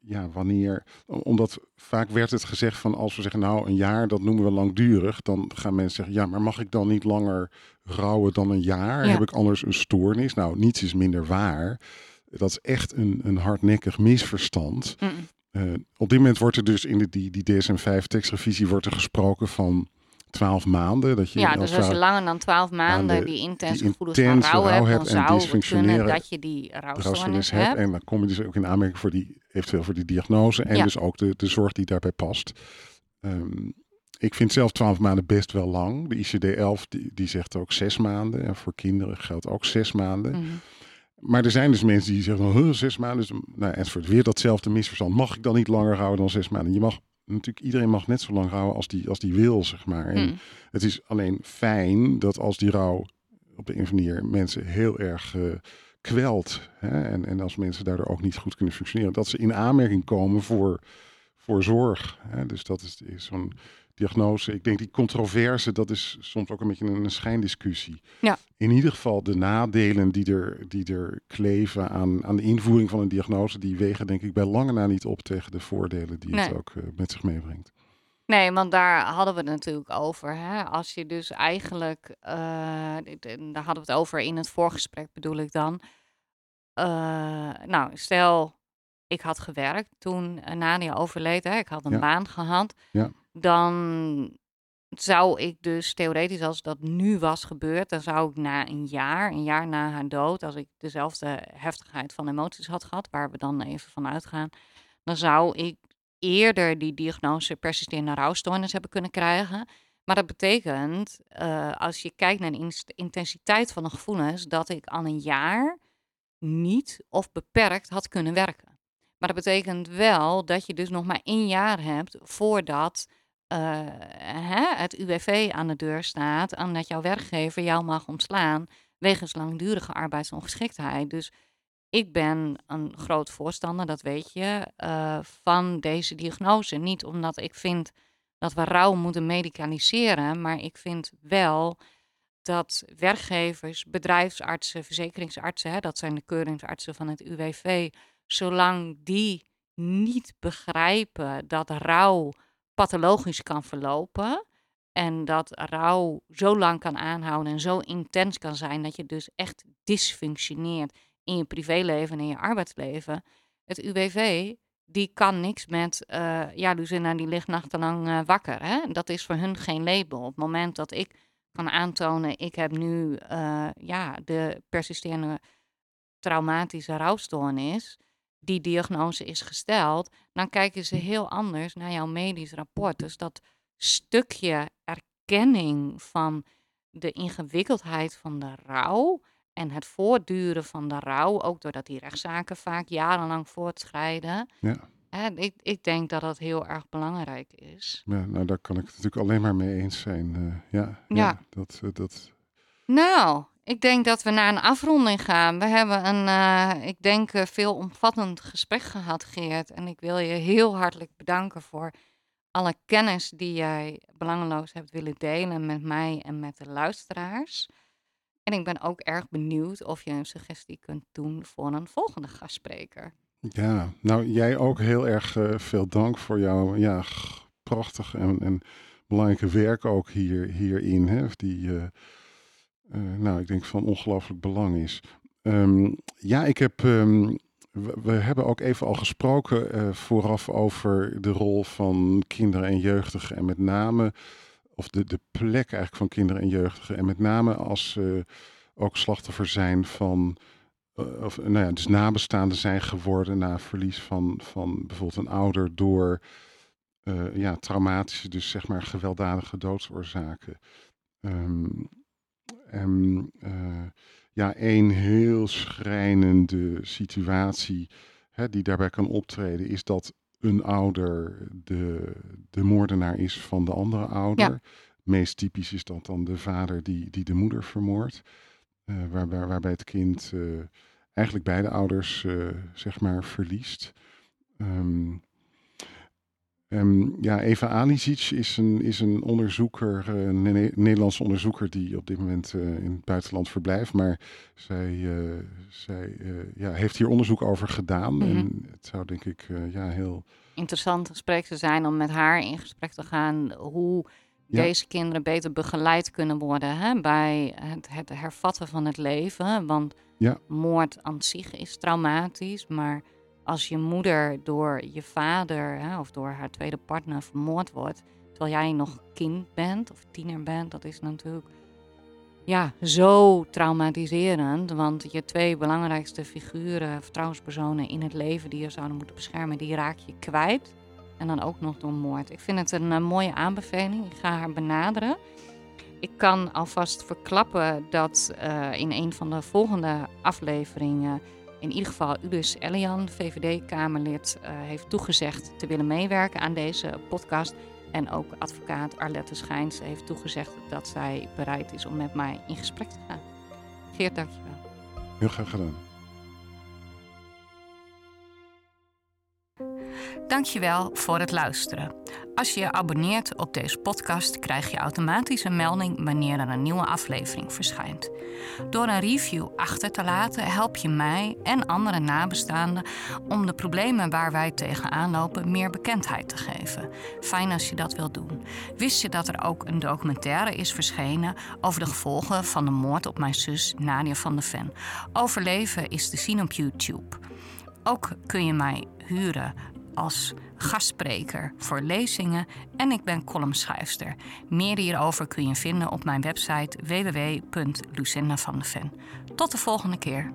ja, wanneer, omdat vaak werd het gezegd van als we zeggen nou een jaar, dat noemen we langdurig, dan gaan mensen zeggen, ja, maar mag ik dan niet langer rouwen dan een jaar? Ja. Heb ik anders een stoornis? Nou, niets is minder waar. Dat is echt een, een hardnekkig misverstand. Mm. Eh, op dit moment wordt er dus in de, die, die DSM-5-tekstrevisie wordt er gesproken van 12 maanden. Dat je Ja, dus als je langer dan twaalf maanden maanden die intense gevoelens van rouw hebt, dan en zou kunnen dat je die rouwstoornis hebt. hebt. En dan kom je dus ook in aanmerking voor die, eventueel voor die diagnose en Ja. dus ook de, de zorg die daarbij past. Ehm, ik vind zelf 12 maanden best wel lang. De ICD-11 die, die zegt ook zes maanden. En voor kinderen geldt ook zes maanden. Mhm. Maar er zijn dus mensen die zeggen, zes maanden. Dus, nou, enzovoort. Weer datzelfde misverstand. Mag ik dan niet langer rouwen dan zes maanden? Je mag natuurlijk, iedereen mag net zo lang rouwen als die, als die wil, zeg maar. En Mm. het is alleen fijn dat als die rouw op de een of andere manier mensen heel erg eh, kwelt. Hè? En, en als mensen daardoor ook niet goed kunnen functioneren, dat ze in aanmerking komen voor, voor zorg. Hè? Dus dat is, is zo'n diagnose. Ik denk die controverse, dat is soms ook een beetje een, een schijndiscussie. Ja. In ieder geval de nadelen die er, die er kleven aan, aan de invoering van een diagnose, die wegen denk ik bij lange na niet op tegen de voordelen die het ook eh, met zich meebrengt. Nee, want daar hadden we het natuurlijk over. Hè? Als je dus eigenlijk, eh, daar hadden we het over in het voorgesprek bedoel ik dan. Eh, nou, stel, ik had gewerkt toen Nadia overleed, hè? ik had een Ja. baan gehad. Ja. Dan zou ik dus theoretisch, als dat nu was gebeurd, dan zou ik na een jaar, een jaar na haar dood, als ik dezelfde heftigheid van emoties had gehad, waar we dan even van uitgaan, dan zou ik eerder die diagnose persisterende rouwstoornis hebben kunnen krijgen. Maar dat betekent, eh, als je kijkt naar de intensiteit van de gevoelens, dat ik al een jaar niet of beperkt had kunnen werken. Maar dat betekent wel dat je dus nog maar één jaar hebt voordat eh, hè, het UWV aan de deur staat en dat jouw werkgever jou mag ontslaan wegens langdurige arbeidsongeschiktheid. Dus ik ben een groot voorstander, dat weet je, eh, van deze diagnose. Niet omdat ik vind dat we rouw moeten medicaliseren, maar ik vind wel dat werkgevers, bedrijfsartsen, verzekeringsartsen, hè, dat zijn de keuringsartsen van het UWV, zolang die niet begrijpen dat rouw pathologisch kan verlopen en dat rouw zo lang kan aanhouden en zo intens kan zijn dat je dus echt dysfunctioneert in je privéleven en in je arbeidsleven. Het UWV, die kan niks met, eh ja, Lucinda die ligt nachtenlang eh, wakker. Hè? Dat is voor hun geen label. Op het moment dat ik kan aantonen, ik heb nu eh, ja, de persisterende traumatische rouwstoornis, die diagnose is gesteld, dan kijken ze heel anders naar jouw medisch rapport. Dus dat stukje erkenning van de ingewikkeldheid van de rouw en het voortduren van de rouw, ook doordat die rechtszaken vaak jarenlang voortschrijden. Ja. Hè, ik, ik denk dat dat heel erg belangrijk is. Ja, nou, daar kan ik het natuurlijk alleen maar mee eens zijn. eh, ja, ja. Ja. dat, eh, dat, Nou, ik denk dat we naar een afronding gaan. We hebben een, eh, ik denk, eh, veel omvattend gesprek gehad, Geert. En ik wil je heel hartelijk bedanken voor alle kennis die jij belangeloos hebt willen delen met mij en met de luisteraars. En ik ben ook erg benieuwd of je een suggestie kunt doen voor een volgende gastspreker. ja, nou jij ook heel erg eh, veel dank voor jouw ja, prachtig en, en belangrijke werk ook hier, hierin. Hè, die, eh, nou, ik denk van ongelooflijk belang is. Ehm, ja, ik heb, ehm, we, hebben ook even al gesproken eh, vooraf over de rol van kinderen en jeugdigen. En met name, of de, de plek eigenlijk van kinderen en jeugdigen. En met name als ze ook slachtoffer zijn van, eh, of nou ja, dus nabestaanden zijn geworden na verlies van, van bijvoorbeeld een ouder door ja, traumatische, dus zeg maar gewelddadige doodsoorzaken. Ehm, eh, ja, één heel schrijnende situatie hè, die daarbij kan optreden, is dat een ouder de, de moordenaar is van de andere ouder. Meest typisch is dat dan de vader die, die de moeder vermoordt. eh, waarbij, waarbij het kind eh, eigenlijk beide ouders zeg maar verliest. Ehm, Ehm, ja, Eva Alicic is een, is een onderzoeker, eh, een Ne- Nederlandse onderzoeker die op dit moment eh, in het buitenland verblijft. Maar zij, eh, zij ja, heeft hier onderzoek over gedaan. Mhm. En het zou denk ik ja, heel... Interessant gesprek te zijn om met haar in gesprek te gaan hoe Ja. deze kinderen beter begeleid kunnen worden hè, bij het, het hervatten van het leven. Want Ja. moord aan zich is traumatisch, maar als je moeder door je vader hè, of door haar tweede partner vermoord wordt, terwijl jij nog kind bent of tiener bent, dat is natuurlijk ja, zo traumatiserend. Want je twee belangrijkste figuren, vertrouwenspersonen in het leven die je zouden moeten beschermen, die raak je kwijt. En dan ook nog door moord. Ik vind het een eh, mooie aanbeveling. Ik ga haar benaderen. Ik kan alvast verklappen dat eh, in een van de volgende afleveringen in ieder geval Udus Elian, VVD-Kamerlid, eh, heeft toegezegd te willen meewerken aan deze podcast. En ook advocaat Arlette Schijns heeft toegezegd dat zij bereid is om met mij in gesprek te gaan. Geert, dankjewel. Heel graag gedaan. Dankjewel voor het luisteren. Als je je abonneert op deze podcast, krijg je automatisch een melding wanneer er een nieuwe aflevering verschijnt. Door een review achter te laten help je mij en andere nabestaanden om de problemen waar wij tegenaan lopen meer bekendheid te geven. Fijn als je dat wilt doen. Wist je dat er ook een documentaire is verschenen over de gevolgen van de moord op mijn zus Nadia van der Ven? Overleven is te zien op YouTube. Ook kun je mij huren als gastspreker voor lezingen en ik ben columnschrijfster. Meer hierover kun je vinden op mijn website www.lucindavandeven. Tot de volgende keer.